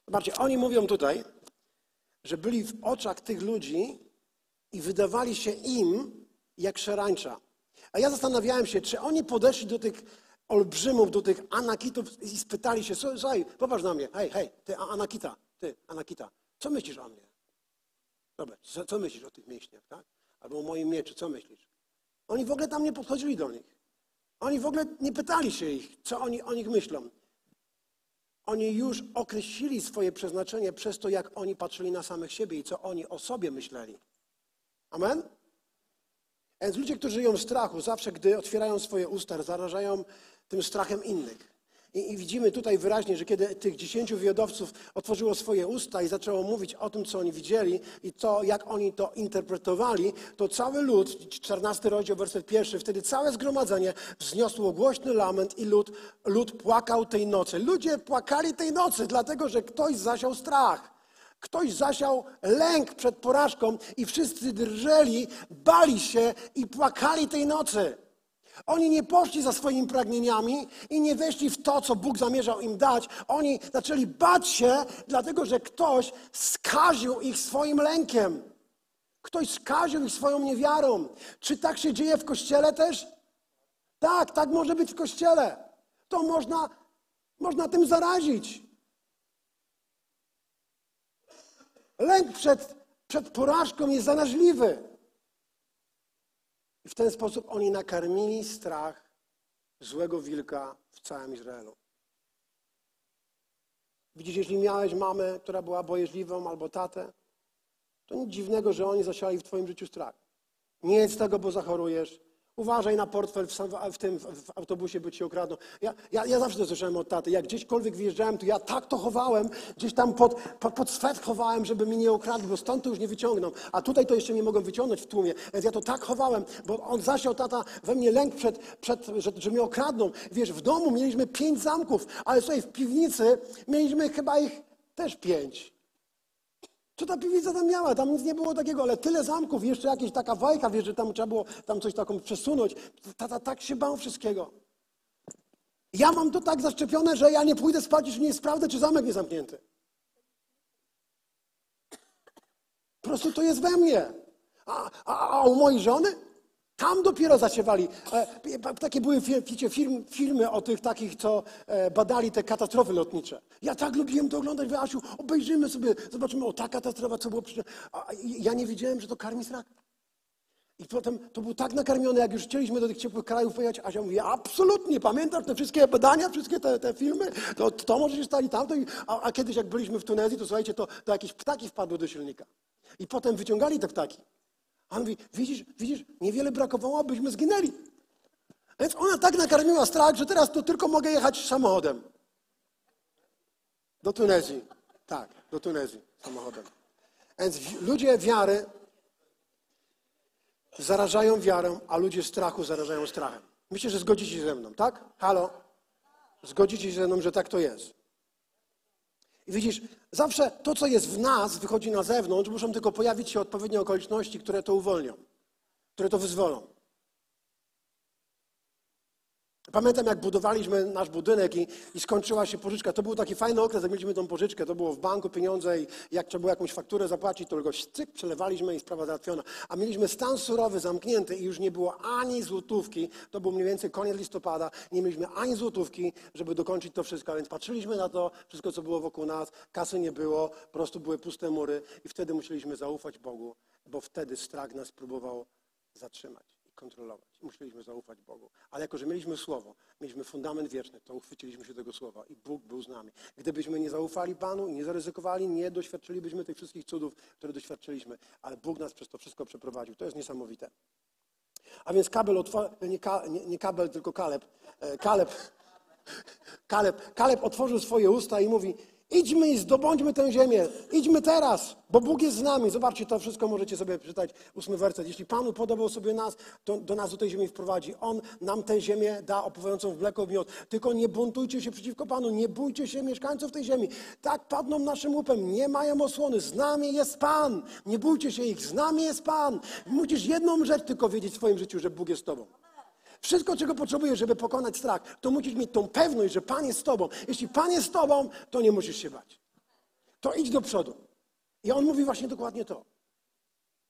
Zobaczcie, oni mówią tutaj, że byli w oczach tych ludzi i wydawali się im jak szarańcza. A ja zastanawiałem się, czy oni podeszli do tych olbrzymów, do tych anakitów i spytali się, słuchaj, popatrz na mnie, hej, hej, ty anakita, ty anakita, co myślisz o mnie? Dobra, co, myślisz o tych mięśniach, tak? Albo o moim mieczu, co myślisz? Oni w ogóle tam nie podchodzili do nich. Oni w ogóle nie pytali się ich, co oni o nich myślą. Oni już określili swoje przeznaczenie przez to, jak oni patrzyli na samych siebie i co oni o sobie myśleli. Amen? Więc ludzie, którzy żyją w strachu, zawsze gdy otwierają swoje usta, zarażają tym strachem innych. I, I, widzimy tutaj wyraźnie, że kiedy tych dziesięciu wywiadowców otworzyło swoje usta i zaczęło mówić o tym, co oni widzieli i to, jak oni to interpretowali, to cały lud, 14 rozdział, werset pierwszy, wtedy całe zgromadzenie wzniosło głośny lament i lud, lud płakał tej nocy. Ludzie płakali tej nocy, dlatego że ktoś zasiał strach. Ktoś zasiał lęk przed porażką i wszyscy drżeli, bali się i płakali tej nocy. Oni nie poszli za swoimi pragnieniami i nie weszli w to, co Bóg zamierzał im dać. Oni zaczęli bać się, dlatego że ktoś skaził ich swoim lękiem. Ktoś skaził ich swoją niewiarą. Czy tak się dzieje w kościele też? Tak, tak może być w kościele. To można, można tym zarazić. Lęk przed, przed porażką jest zaraźliwy. W ten sposób oni nakarmili strach złego wilka w całym Izraelu. Widzisz, jeśli miałeś mamę, która była bojeżliwą, albo tatę, to nic dziwnego, że oni zasiali w twoim życiu strach. Nie jedz tego, bo zachorujesz. Uważaj na portfel w, w tym w autobusie, bo ci okradną. Ja, ja, ja zawsze to słyszałem od taty. Jak gdzieśkolwiek wjeżdżałem, to ja tak to chowałem, gdzieś tam pod, pod, pod swet chowałem, żeby mi nie okradł, bo stąd to już nie wyciągną. A tutaj to jeszcze nie mogą wyciągnąć w tłumie. Więc ja to tak chowałem, bo on zasiał tata we mnie lęk przed, przed że, że mnie okradną. Wiesz, w domu mieliśmy pięć zamków, ale słuchaj, w piwnicy mieliśmy chyba ich też pięć. Co ta piwnica tam miała? Tam nic nie było takiego, ale tyle zamków, jeszcze jakaś taka wajka, wiesz, że tam trzeba było tam coś taką przesunąć. Tata tak się bał wszystkiego. Ja mam to tak zaszczepione, że ja nie pójdę spać, jeśli nie sprawdzę, czy zamek nie zamknięty. Po prostu to jest we mnie. A, a, a u mojej żony? Tam dopiero zasiewali. E, takie były wiecie, film, filmy o tych takich, co e, badali te katastrofy lotnicze. Ja tak lubiłem to oglądać, Wy, Asiu, obejrzymy sobie, zobaczymy, o ta katastrofa, co było. Ja nie wiedziałem, że to karmi strach. I potem to był tak nakarmiony, jak już chcieliśmy do tych ciepłych krajów pojechać, Asia mówi, absolutnie, pamiętasz te wszystkie badania, wszystkie te, te filmy? To, to może się stali tamto. A, a, kiedyś jak byliśmy w Tunezji, to słuchajcie, to, to jakieś ptaki wpadły do silnika. I potem wyciągali te ptaki. A on mówi, widzisz, widzisz, niewiele brakowało, abyśmy zginęli. Więc ona tak nakarmiła strach, że teraz to tylko mogę jechać samochodem. Do Tunezji. Tak, do Tunezji samochodem. Więc ludzie wiary zarażają wiarę, a ludzie strachu zarażają strachem. Myślę, że zgodzicie się ze mną, tak? Halo? Zgodzicie się ze mną, że tak to jest. I widzisz, zawsze to, co jest w nas, wychodzi na zewnątrz, muszą tylko pojawić się odpowiednie okoliczności, które to uwolnią, które to wyzwolą. Pamiętam, jak budowaliśmy nasz budynek i, i, skończyła się pożyczka. To był taki fajny okres, jak mieliśmy tą pożyczkę. To było w banku pieniądze i jak trzeba było jakąś fakturę zapłacić, to tylko cyk, przelewaliśmy i sprawa załatwiona. A mieliśmy stan surowy zamknięty i już nie było ani złotówki. To był mniej więcej koniec listopada. Nie mieliśmy ani złotówki, żeby dokończyć to wszystko. Więc patrzyliśmy na to, wszystko co było wokół nas. Kasy nie było, po prostu były puste mury i wtedy musieliśmy zaufać Bogu, bo wtedy strach nas próbował zatrzymać kontrolować. Musieliśmy zaufać Bogu. Ale jako, że mieliśmy Słowo, mieliśmy fundament wieczny, to uchwyciliśmy się tego Słowa i Bóg był z nami. Gdybyśmy nie zaufali Panu nie zaryzykowali, nie doświadczylibyśmy tych wszystkich cudów, które doświadczyliśmy. Ale Bóg nas przez to wszystko przeprowadził. To jest niesamowite. A więc kabel otworzył, nie, nie, nie, kabel, tylko Kaleb. E, Kaleb, Kaleb, Kaleb otworzył swoje usta i mówi, Idźmy i zdobądźmy tę ziemię. Idźmy teraz, bo Bóg jest z nami. Zobaczcie, to wszystko możecie sobie przeczytać. Ósmy werset. Jeśli Panu podobał sobie nas, to do nas do tej ziemi wprowadzi. On nam tę ziemię da opływającą w mleko miód. Tylko nie buntujcie się przeciwko Panu. Nie bójcie się mieszkańców tej ziemi. Tak padną naszym łupem. Nie mają osłony. Z nami jest Pan. Nie bójcie się ich. Z nami jest Pan. Musisz jedną rzecz tylko wiedzieć w swoim życiu, że Bóg jest z Tobą. Wszystko, czego potrzebujesz, żeby pokonać strach, to musisz mieć tą pewność, że Pan jest z Tobą. Jeśli Pan jest z Tobą, to nie musisz się bać. To idź do przodu. I On mówi właśnie dokładnie to.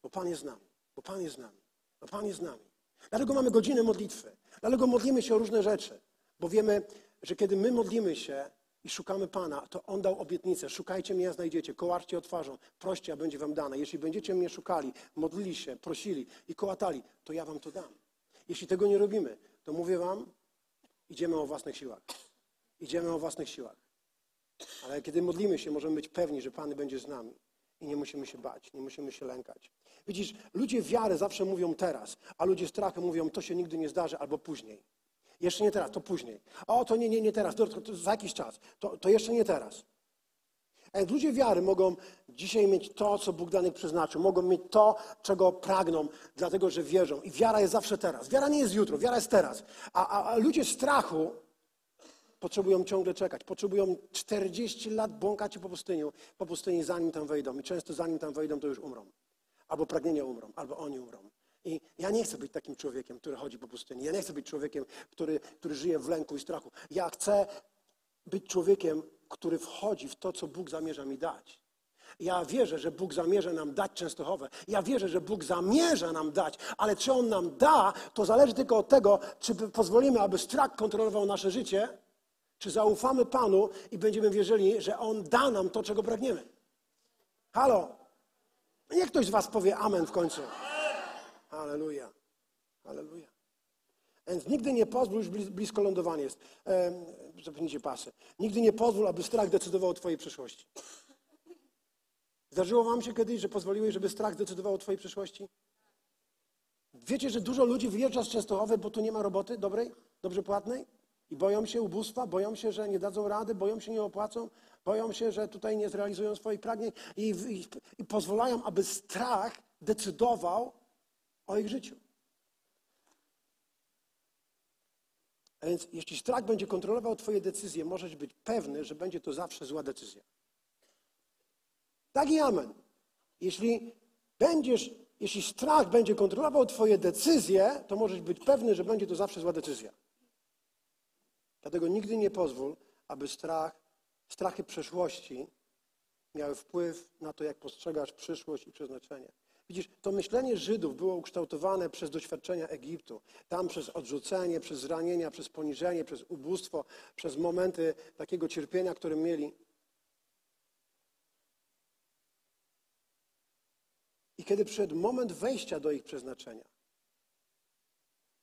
Bo Pan jest z nami. Bo Pan jest z nami. Bo Pan jest z nami. Dlatego mamy godziny modlitwy. Dlatego modlimy się o różne rzeczy. Bo wiemy, że kiedy my modlimy się i szukamy Pana, to On dał obietnicę. Szukajcie mnie, a znajdziecie. Kołaczcie otwarzą. Proście, a będzie wam dane. Jeśli będziecie mnie szukali, modlili się, prosili i kołatali, to ja wam to dam. Jeśli tego nie robimy, to mówię Wam, idziemy o własnych siłach. Idziemy o własnych siłach. Ale kiedy modlimy się, możemy być pewni, że Pan będzie z nami. I nie musimy się bać, nie musimy się lękać. Widzisz, ludzie wiary zawsze mówią teraz, a ludzie strachu mówią, to się nigdy nie zdarzy, albo później. Jeszcze nie teraz, to później. O, to nie, nie, nie teraz, to, to, to za jakiś czas. To, to jeszcze nie teraz. A więc ludzie wiary mogą dzisiaj mieć to, co Bóg dla nich przeznaczył. Mogą mieć to, czego pragną, dlatego że wierzą. I wiara jest zawsze teraz. Wiara nie jest jutro, wiara jest teraz. A, a, a ludzie strachu potrzebują ciągle czekać. Potrzebują 40 lat błąkać po pustyni, po pustyni, zanim tam wejdą. I często zanim tam wejdą, to już umrą. Albo pragnienia umrą, albo oni umrą. I ja nie chcę być takim człowiekiem, który chodzi po pustyni. Ja nie chcę być człowiekiem, który, który żyje w lęku i strachu. Ja chcę być człowiekiem, który wchodzi w to, co Bóg zamierza mi dać. Ja wierzę, że Bóg zamierza nam dać Częstochowę. Ja wierzę, że Bóg zamierza nam dać, ale czy On nam da, to zależy tylko od tego, czy pozwolimy, aby strach kontrolował nasze życie, czy zaufamy Panu i będziemy wierzyli, że On da nam to, czego pragniemy. Halo? Niech ktoś z Was powie amen w końcu. Halleluja. Halleluja. Więc nigdy nie pozwól, już blisko lądowania jest, zapnijcie pasy, nigdy nie pozwól, aby strach decydował o Twojej przyszłości. Zdarzyło Wam się kiedyś, że pozwoliłeś, żeby strach decydował o Twojej przyszłości? Wiecie, że dużo ludzi wyjeżdża z Częstochowy, bo tu nie ma roboty dobrej, dobrze płatnej? I boją się ubóstwa, boją się, że nie dadzą rady, boją się, nie opłacą, boją się, że tutaj nie zrealizują swoich pragnień i, i, i pozwalają, aby strach decydował o ich życiu. A więc jeśli strach będzie kontrolował Twoje decyzje, możesz być pewny, że będzie to zawsze zła decyzja. Tak i amen. Jeśli będziesz, jeśli strach będzie kontrolował Twoje decyzje, to możesz być pewny, że będzie to zawsze zła decyzja. Dlatego nigdy nie pozwól, aby strach, strachy przeszłości miały wpływ na to, jak postrzegasz przyszłość i przeznaczenie. Widzisz, to myślenie Żydów było ukształtowane przez doświadczenia Egiptu. Tam przez odrzucenie, przez zranienia, przez poniżenie, przez ubóstwo, przez momenty takiego cierpienia, które mieli. I kiedy przyszedł moment wejścia do ich przeznaczenia,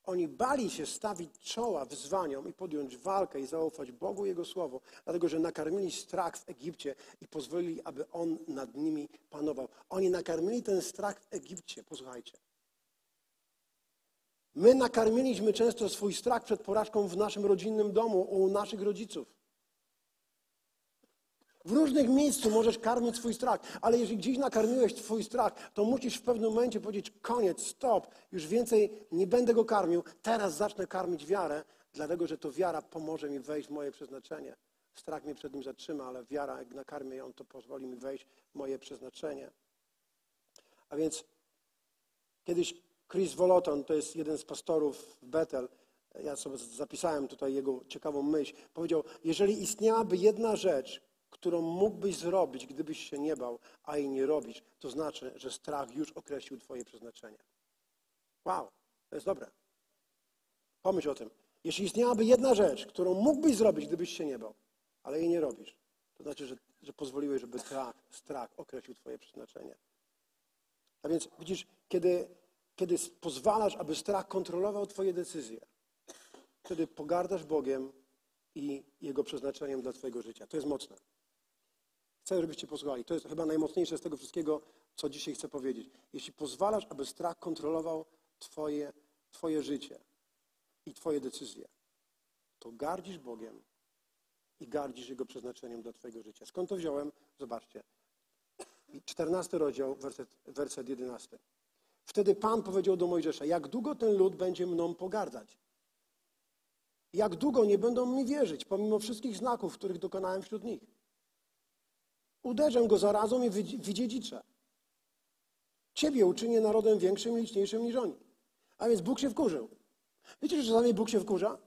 oni bali się stawić czoła wyzwaniom i podjąć walkę i zaufać Bogu Jego Słowo, dlatego że nakarmili strach w Egipcie i pozwolili, aby On nad nimi panował. Oni nakarmili ten strach w Egipcie, posłuchajcie. My nakarmiliśmy często swój strach przed porażką w naszym rodzinnym domu, u naszych rodziców. W różnych miejscu możesz karmić swój strach, ale jeżeli gdzieś nakarmiłeś swój strach, to musisz w pewnym momencie powiedzieć: koniec, stop, już więcej nie będę go karmił, teraz zacznę karmić wiarę, dlatego że to wiara pomoże mi wejść w moje przeznaczenie. Strach mnie przed nim zatrzyma, ale wiara, jak nakarmię ją, to pozwoli mi wejść w moje przeznaczenie. A więc kiedyś Chris Voloton, to jest jeden z pastorów w Bethel, ja sobie zapisałem tutaj jego ciekawą myśl, powiedział, jeżeli istniałaby jedna rzecz, którą mógłbyś zrobić, gdybyś się nie bał, a jej nie robisz, to znaczy, że strach już określił Twoje przeznaczenie. Wow, to jest dobre. Pomyśl o tym. Jeśli istniałaby jedna rzecz, którą mógłbyś zrobić, gdybyś się nie bał, ale jej nie robisz, to znaczy, że, że pozwoliłeś, żeby strach, strach określił Twoje przeznaczenie. A więc widzisz, kiedy, kiedy pozwalasz, aby strach kontrolował Twoje decyzje, wtedy pogardasz Bogiem i Jego przeznaczeniem dla Twojego życia. To jest mocne. Chcę, żebyście posłuchali. To jest chyba najmocniejsze z tego wszystkiego, co dzisiaj chcę powiedzieć. Jeśli pozwalasz, aby strach kontrolował Twoje, twoje życie i Twoje decyzje, to gardzisz Bogiem i gardzisz Jego przeznaczeniem dla Twojego życia. Skąd to wziąłem? Zobaczcie. 14 rozdział, werset, werset 11. Wtedy Pan powiedział do Mojżesza, jak długo ten lud będzie mną pogardzać? Jak długo nie będą mi wierzyć, pomimo wszystkich znaków, których dokonałem wśród nich? Uderzę go zarazą i wydziedziczę. Ciebie uczynię narodem większym i liczniejszym niż oni. A więc Bóg się wkurzył. Wiecie, że czasami Bóg się wkurza?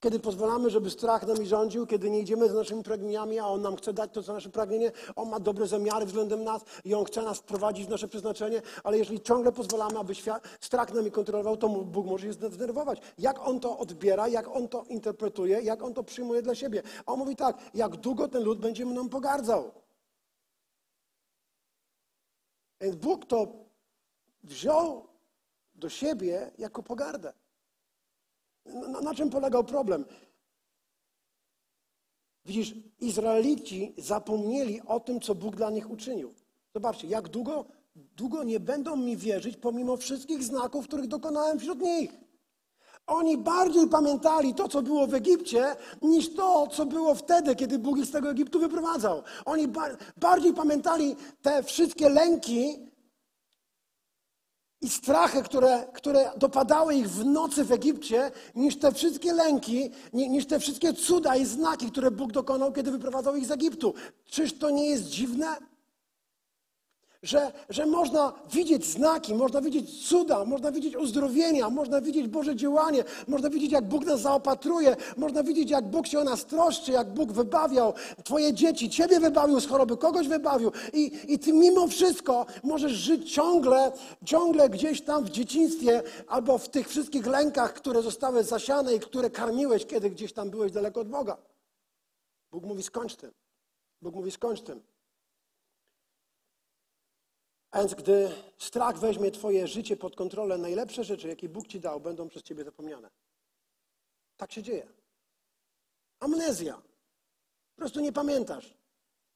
Kiedy pozwalamy, żeby strach nami rządził, kiedy nie idziemy za naszymi pragnieniami, a On nam chce dać to, co nasze pragnienie, On ma dobre zamiary względem nas i On chce nas wprowadzić w nasze przeznaczenie, ale jeżeli ciągle pozwalamy, aby świat, strach nami kontrolował, to Bóg może się zdenerwować. Jak On to odbiera, jak On to interpretuje, jak On to przyjmuje dla siebie. A On mówi tak, jak długo ten lud będzie mną pogardzał. Więc Bóg to wziął do siebie jako pogardę. Na, na czym polegał problem? Widzisz, Izraelici zapomnieli o tym, co Bóg dla nich uczynił. Zobaczcie, jak długo, długo nie będą mi wierzyć, pomimo wszystkich znaków, których dokonałem wśród nich. Oni bardziej pamiętali to, co było w Egipcie, niż to, co było wtedy, kiedy Bóg ich z tego Egiptu wyprowadzał. Oni ba bardziej pamiętali te wszystkie lęki, i strachy, które, które dopadały ich w nocy w Egipcie, niż te wszystkie lęki, niż te wszystkie cuda i znaki, które Bóg dokonał, kiedy wyprowadzał ich z Egiptu. Czyż to nie jest dziwne? Że, że można widzieć znaki, można widzieć cuda, można widzieć uzdrowienia, można widzieć Boże działanie, można widzieć, jak Bóg nas zaopatruje, można widzieć, jak Bóg się o nas troszczy, jak Bóg wybawiał Twoje dzieci, Ciebie wybawił z choroby, kogoś wybawił. I, i Ty mimo wszystko możesz żyć ciągle, ciągle gdzieś tam w dzieciństwie albo w tych wszystkich lękach, które zostały zasiane i które karmiłeś, kiedy gdzieś tam byłeś daleko od Boga. Bóg mówi, skończ tym. Bóg mówi, skończ tym. A więc gdy strach weźmie Twoje życie pod kontrolę, najlepsze rzeczy, jakie Bóg Ci dał, będą przez Ciebie zapomniane. Tak się dzieje. Amnezja. Po prostu nie pamiętasz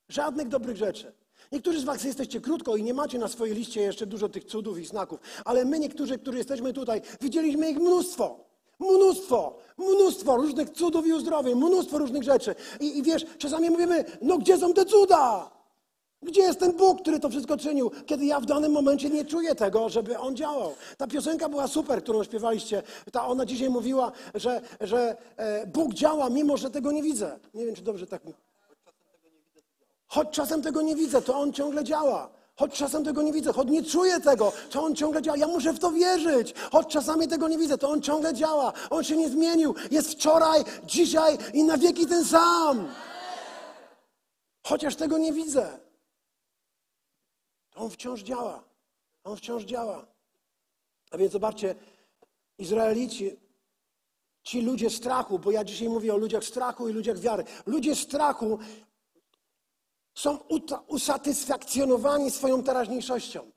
żadnych dobrych rzeczy. Niektórzy z Was jesteście krótko i nie macie na swojej liście jeszcze dużo tych cudów i znaków, ale my, niektórzy, którzy jesteśmy tutaj, widzieliśmy ich mnóstwo. Mnóstwo, mnóstwo różnych cudów i uzdrowień, mnóstwo różnych rzeczy. I, I wiesz, czasami mówimy, no gdzie są te cuda? Gdzie jest ten Bóg, który to wszystko czynił, kiedy ja w danym momencie nie czuję tego, żeby On działał? Ta piosenka była super, którą śpiewaliście. Ta, ona dzisiaj mówiła, że, że e, Bóg działa, mimo że tego nie widzę. Nie wiem, czy dobrze tak mówię. Choć czasem tego nie widzę, to On ciągle działa. Choć czasem tego nie widzę, choć nie czuję tego, to On ciągle działa. Ja muszę w to wierzyć. Choć czasami tego nie widzę, to On ciągle działa. On się nie zmienił. Jest wczoraj, dzisiaj i na wieki ten sam. Chociaż tego nie widzę. On wciąż działa. On wciąż działa. A więc zobaczcie, Izraelici, ci ludzie strachu, bo ja dzisiaj mówię o ludziach strachu i ludziach wiary. Ludzie strachu są usatysfakcjonowani swoją teraźniejszością.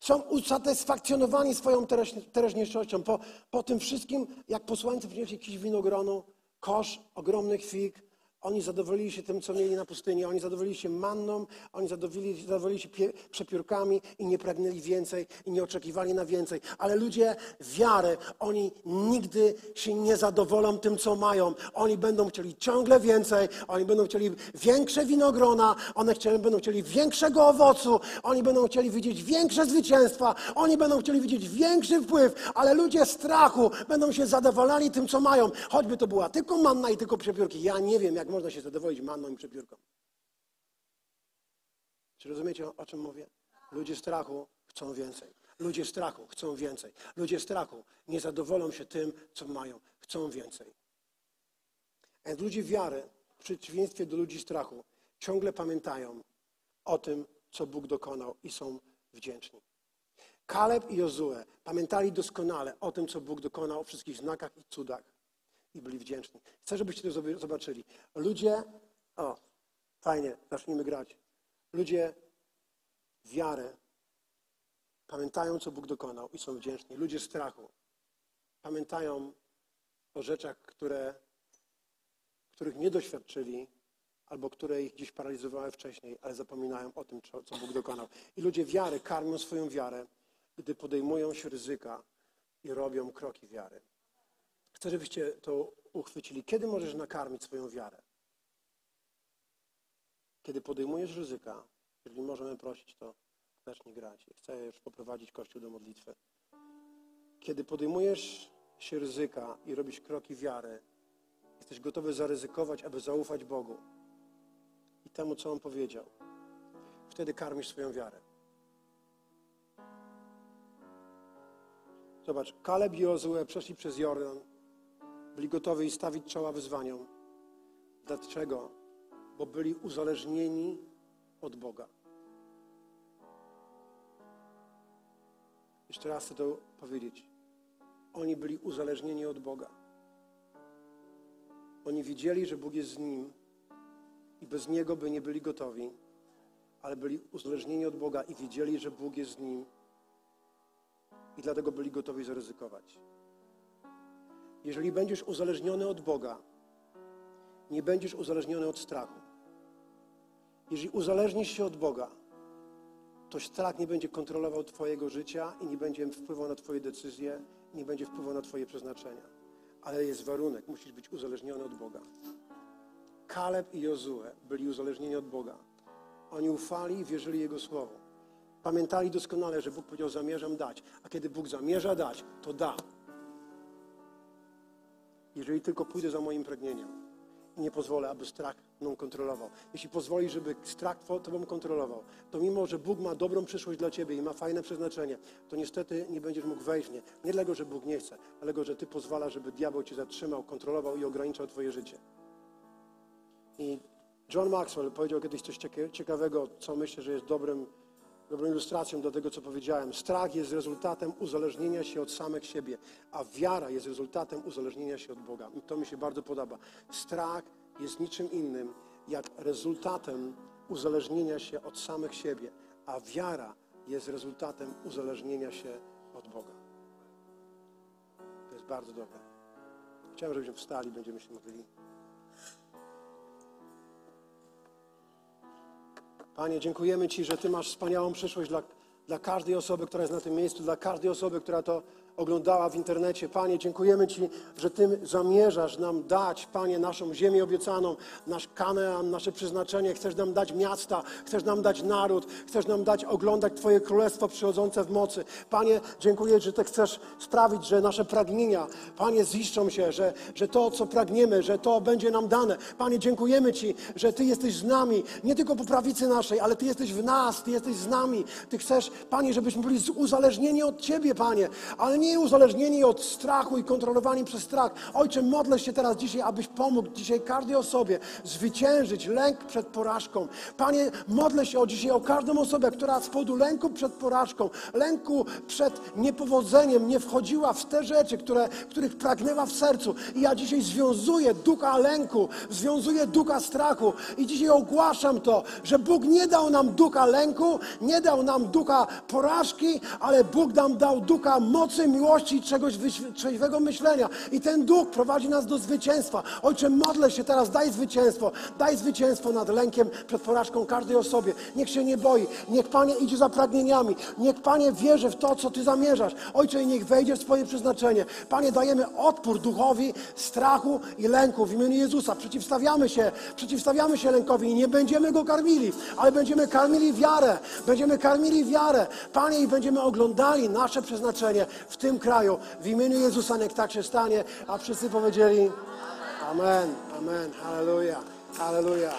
Są usatysfakcjonowani swoją teraźniejszością. Po, po tym wszystkim, jak posłańcy przynieśli jakiś winogronu, kosz ogromnych fig, oni zadowolili się tym, co mieli na pustyni. Oni zadowolili się manną, oni zadowolili, zadowolili się pie, przepiórkami i nie pragnęli więcej i nie oczekiwali na więcej. Ale ludzie wiary, oni nigdy się nie zadowolą tym, co mają. Oni będą chcieli ciągle więcej, oni będą chcieli większe winogrona, one chcieli, będą chcieli większego owocu, oni będą chcieli widzieć większe zwycięstwa, oni będą chcieli widzieć większy wpływ, ale ludzie strachu będą się zadowalali tym, co mają. Choćby to była tylko manna i tylko przepiórki. Ja nie wiem, jak można się zadowolić manną i przepiórką. Czy rozumiecie, o czym mówię? Ludzie strachu chcą więcej. Ludzie strachu chcą więcej. Ludzie strachu nie zadowolą się tym, co mają. Chcą więcej. A ludzie wiary, w przeciwieństwie do ludzi strachu, ciągle pamiętają o tym, co Bóg dokonał i są wdzięczni. Kaleb i Jozue pamiętali doskonale o tym, co Bóg dokonał, o wszystkich znakach i cudach i byli wdzięczni. Chcę, żebyście to zobaczyli. Ludzie, o, fajnie, zacznijmy grać. Ludzie wiary pamiętają, co Bóg dokonał i są wdzięczni. Ludzie strachu pamiętają o rzeczach, które, których nie doświadczyli albo które ich gdzieś paralizowały wcześniej, ale zapominają o tym, co Bóg dokonał. I ludzie wiary karmią swoją wiarę, gdy podejmują się ryzyka i robią kroki wiary. Chcę, żebyście to uchwycili. Kiedy możesz nakarmić swoją wiarę? Kiedy podejmujesz ryzyka, jeżeli możemy prosić, to zacznij grać. Chcę już poprowadzić Kościół do modlitwy. Kiedy podejmujesz się ryzyka i robisz kroki wiary, jesteś gotowy zaryzykować, aby zaufać Bogu i temu, co On powiedział, wtedy karmisz swoją wiarę. Zobacz, Kaleb i Jozue przeszli przez Jordan, byli gotowi stawić czoła wyzwaniom. Dlaczego? Bo byli uzależnieni od Boga. Jeszcze raz chcę to powiedzieć. Oni byli uzależnieni od Boga. Oni widzieli, że Bóg jest z nim i bez Niego by nie byli gotowi, ale byli uzależnieni od Boga i wiedzieli, że Bóg jest z nim i dlatego byli gotowi zaryzykować. Jeżeli będziesz uzależniony od Boga, nie będziesz uzależniony od strachu. Jeżeli uzależnisz się od Boga, to strach nie będzie kontrolował Twojego życia i nie będzie wpływał na Twoje decyzje, nie będzie wpływał na Twoje przeznaczenia. Ale jest warunek, musisz być uzależniony od Boga. Kaleb i Jozue byli uzależnieni od Boga. Oni ufali i wierzyli Jego słowu. Pamiętali doskonale, że Bóg powiedział, zamierzam dać. A kiedy Bóg zamierza dać, to da jeżeli tylko pójdę za moim pragnieniem i nie pozwolę, aby strach mną kontrolował. Jeśli pozwoli, żeby strach Tobą kontrolował, to mimo, że Bóg ma dobrą przyszłość dla Ciebie i ma fajne przeznaczenie, to niestety nie będziesz mógł wejść w nie. Nie dlatego, że Bóg nie chce, ale dlatego, że Ty pozwala, żeby diabeł Cię zatrzymał, kontrolował i ograniczał Twoje życie. I John Maxwell powiedział kiedyś coś ciekawego, co myślę, że jest dobrym dobrą ilustracją do tego, co powiedziałem. Strach jest rezultatem uzależnienia się od samych siebie, a wiara jest rezultatem uzależnienia się od Boga. I to mi się bardzo podoba. Strach jest niczym innym jak rezultatem uzależnienia się od samych siebie, a wiara jest rezultatem uzależnienia się od Boga. To jest bardzo dobre. Chciałem, żebyśmy wstali, będziemy się modlili. Panie, dziękujemy Ci, że Ty masz wspaniałą przyszłość dla, dla każdej osoby, która jest na tym miejscu, dla każdej osoby, która to oglądała w internecie. Panie, dziękujemy Ci, że Ty zamierzasz nam dać, Panie, naszą ziemię obiecaną, nasz Kanean, nasze przeznaczenie. Chcesz nam dać miasta, chcesz nam dać naród, chcesz nam dać oglądać Twoje królestwo przychodzące w mocy. Panie, dziękuję, że Ty chcesz sprawić, że nasze pragnienia, Panie, ziszczą się, że, że to, co pragniemy, że to będzie nam dane. Panie, dziękujemy Ci, że Ty jesteś z nami, nie tylko po prawicy naszej, ale Ty jesteś w nas, Ty jesteś z nami. Ty chcesz, Panie, żebyśmy byli uzależnieni od Ciebie, Panie, ale nie nie uzależnieni od strachu i kontrolowani przez strach. Ojcze, modlę się teraz dzisiaj, abyś pomógł dzisiaj każdej osobie zwyciężyć lęk przed porażką. Panie, modlę się o dzisiaj o każdą osobę, która z powodu lęku przed porażką, lęku przed niepowodzeniem nie wchodziła w te rzeczy, które, których pragnęła w sercu. I ja dzisiaj związuję ducha lęku, związuję ducha strachu i dzisiaj ogłaszam to, że Bóg nie dał nam ducha lęku, nie dał nam ducha porażki, ale Bóg nam dał ducha mocy, miłości i czegoś trzeźwego myślenia. I ten duch prowadzi nas do zwycięstwa. Ojcze, modlę się teraz, daj zwycięstwo, daj zwycięstwo nad lękiem przed porażką każdej osobie. Niech się nie boi, niech Panie idzie za pragnieniami, niech Panie wierzy w to, co Ty zamierzasz. Ojcze, niech wejdzie w swoje przeznaczenie. Panie, dajemy odpór duchowi strachu i lęku w imieniu Jezusa. Przeciwstawiamy się, przeciwstawiamy się lękowi i nie będziemy go karmili, ale będziemy karmili wiarę, będziemy karmili wiarę. Panie, i będziemy oglądali nasze przeznaczenie w tym kraju. W imieniu Jezusa niech tak się stanie, a wszyscy powiedzieli Amen, amen, halleluja, halleluja.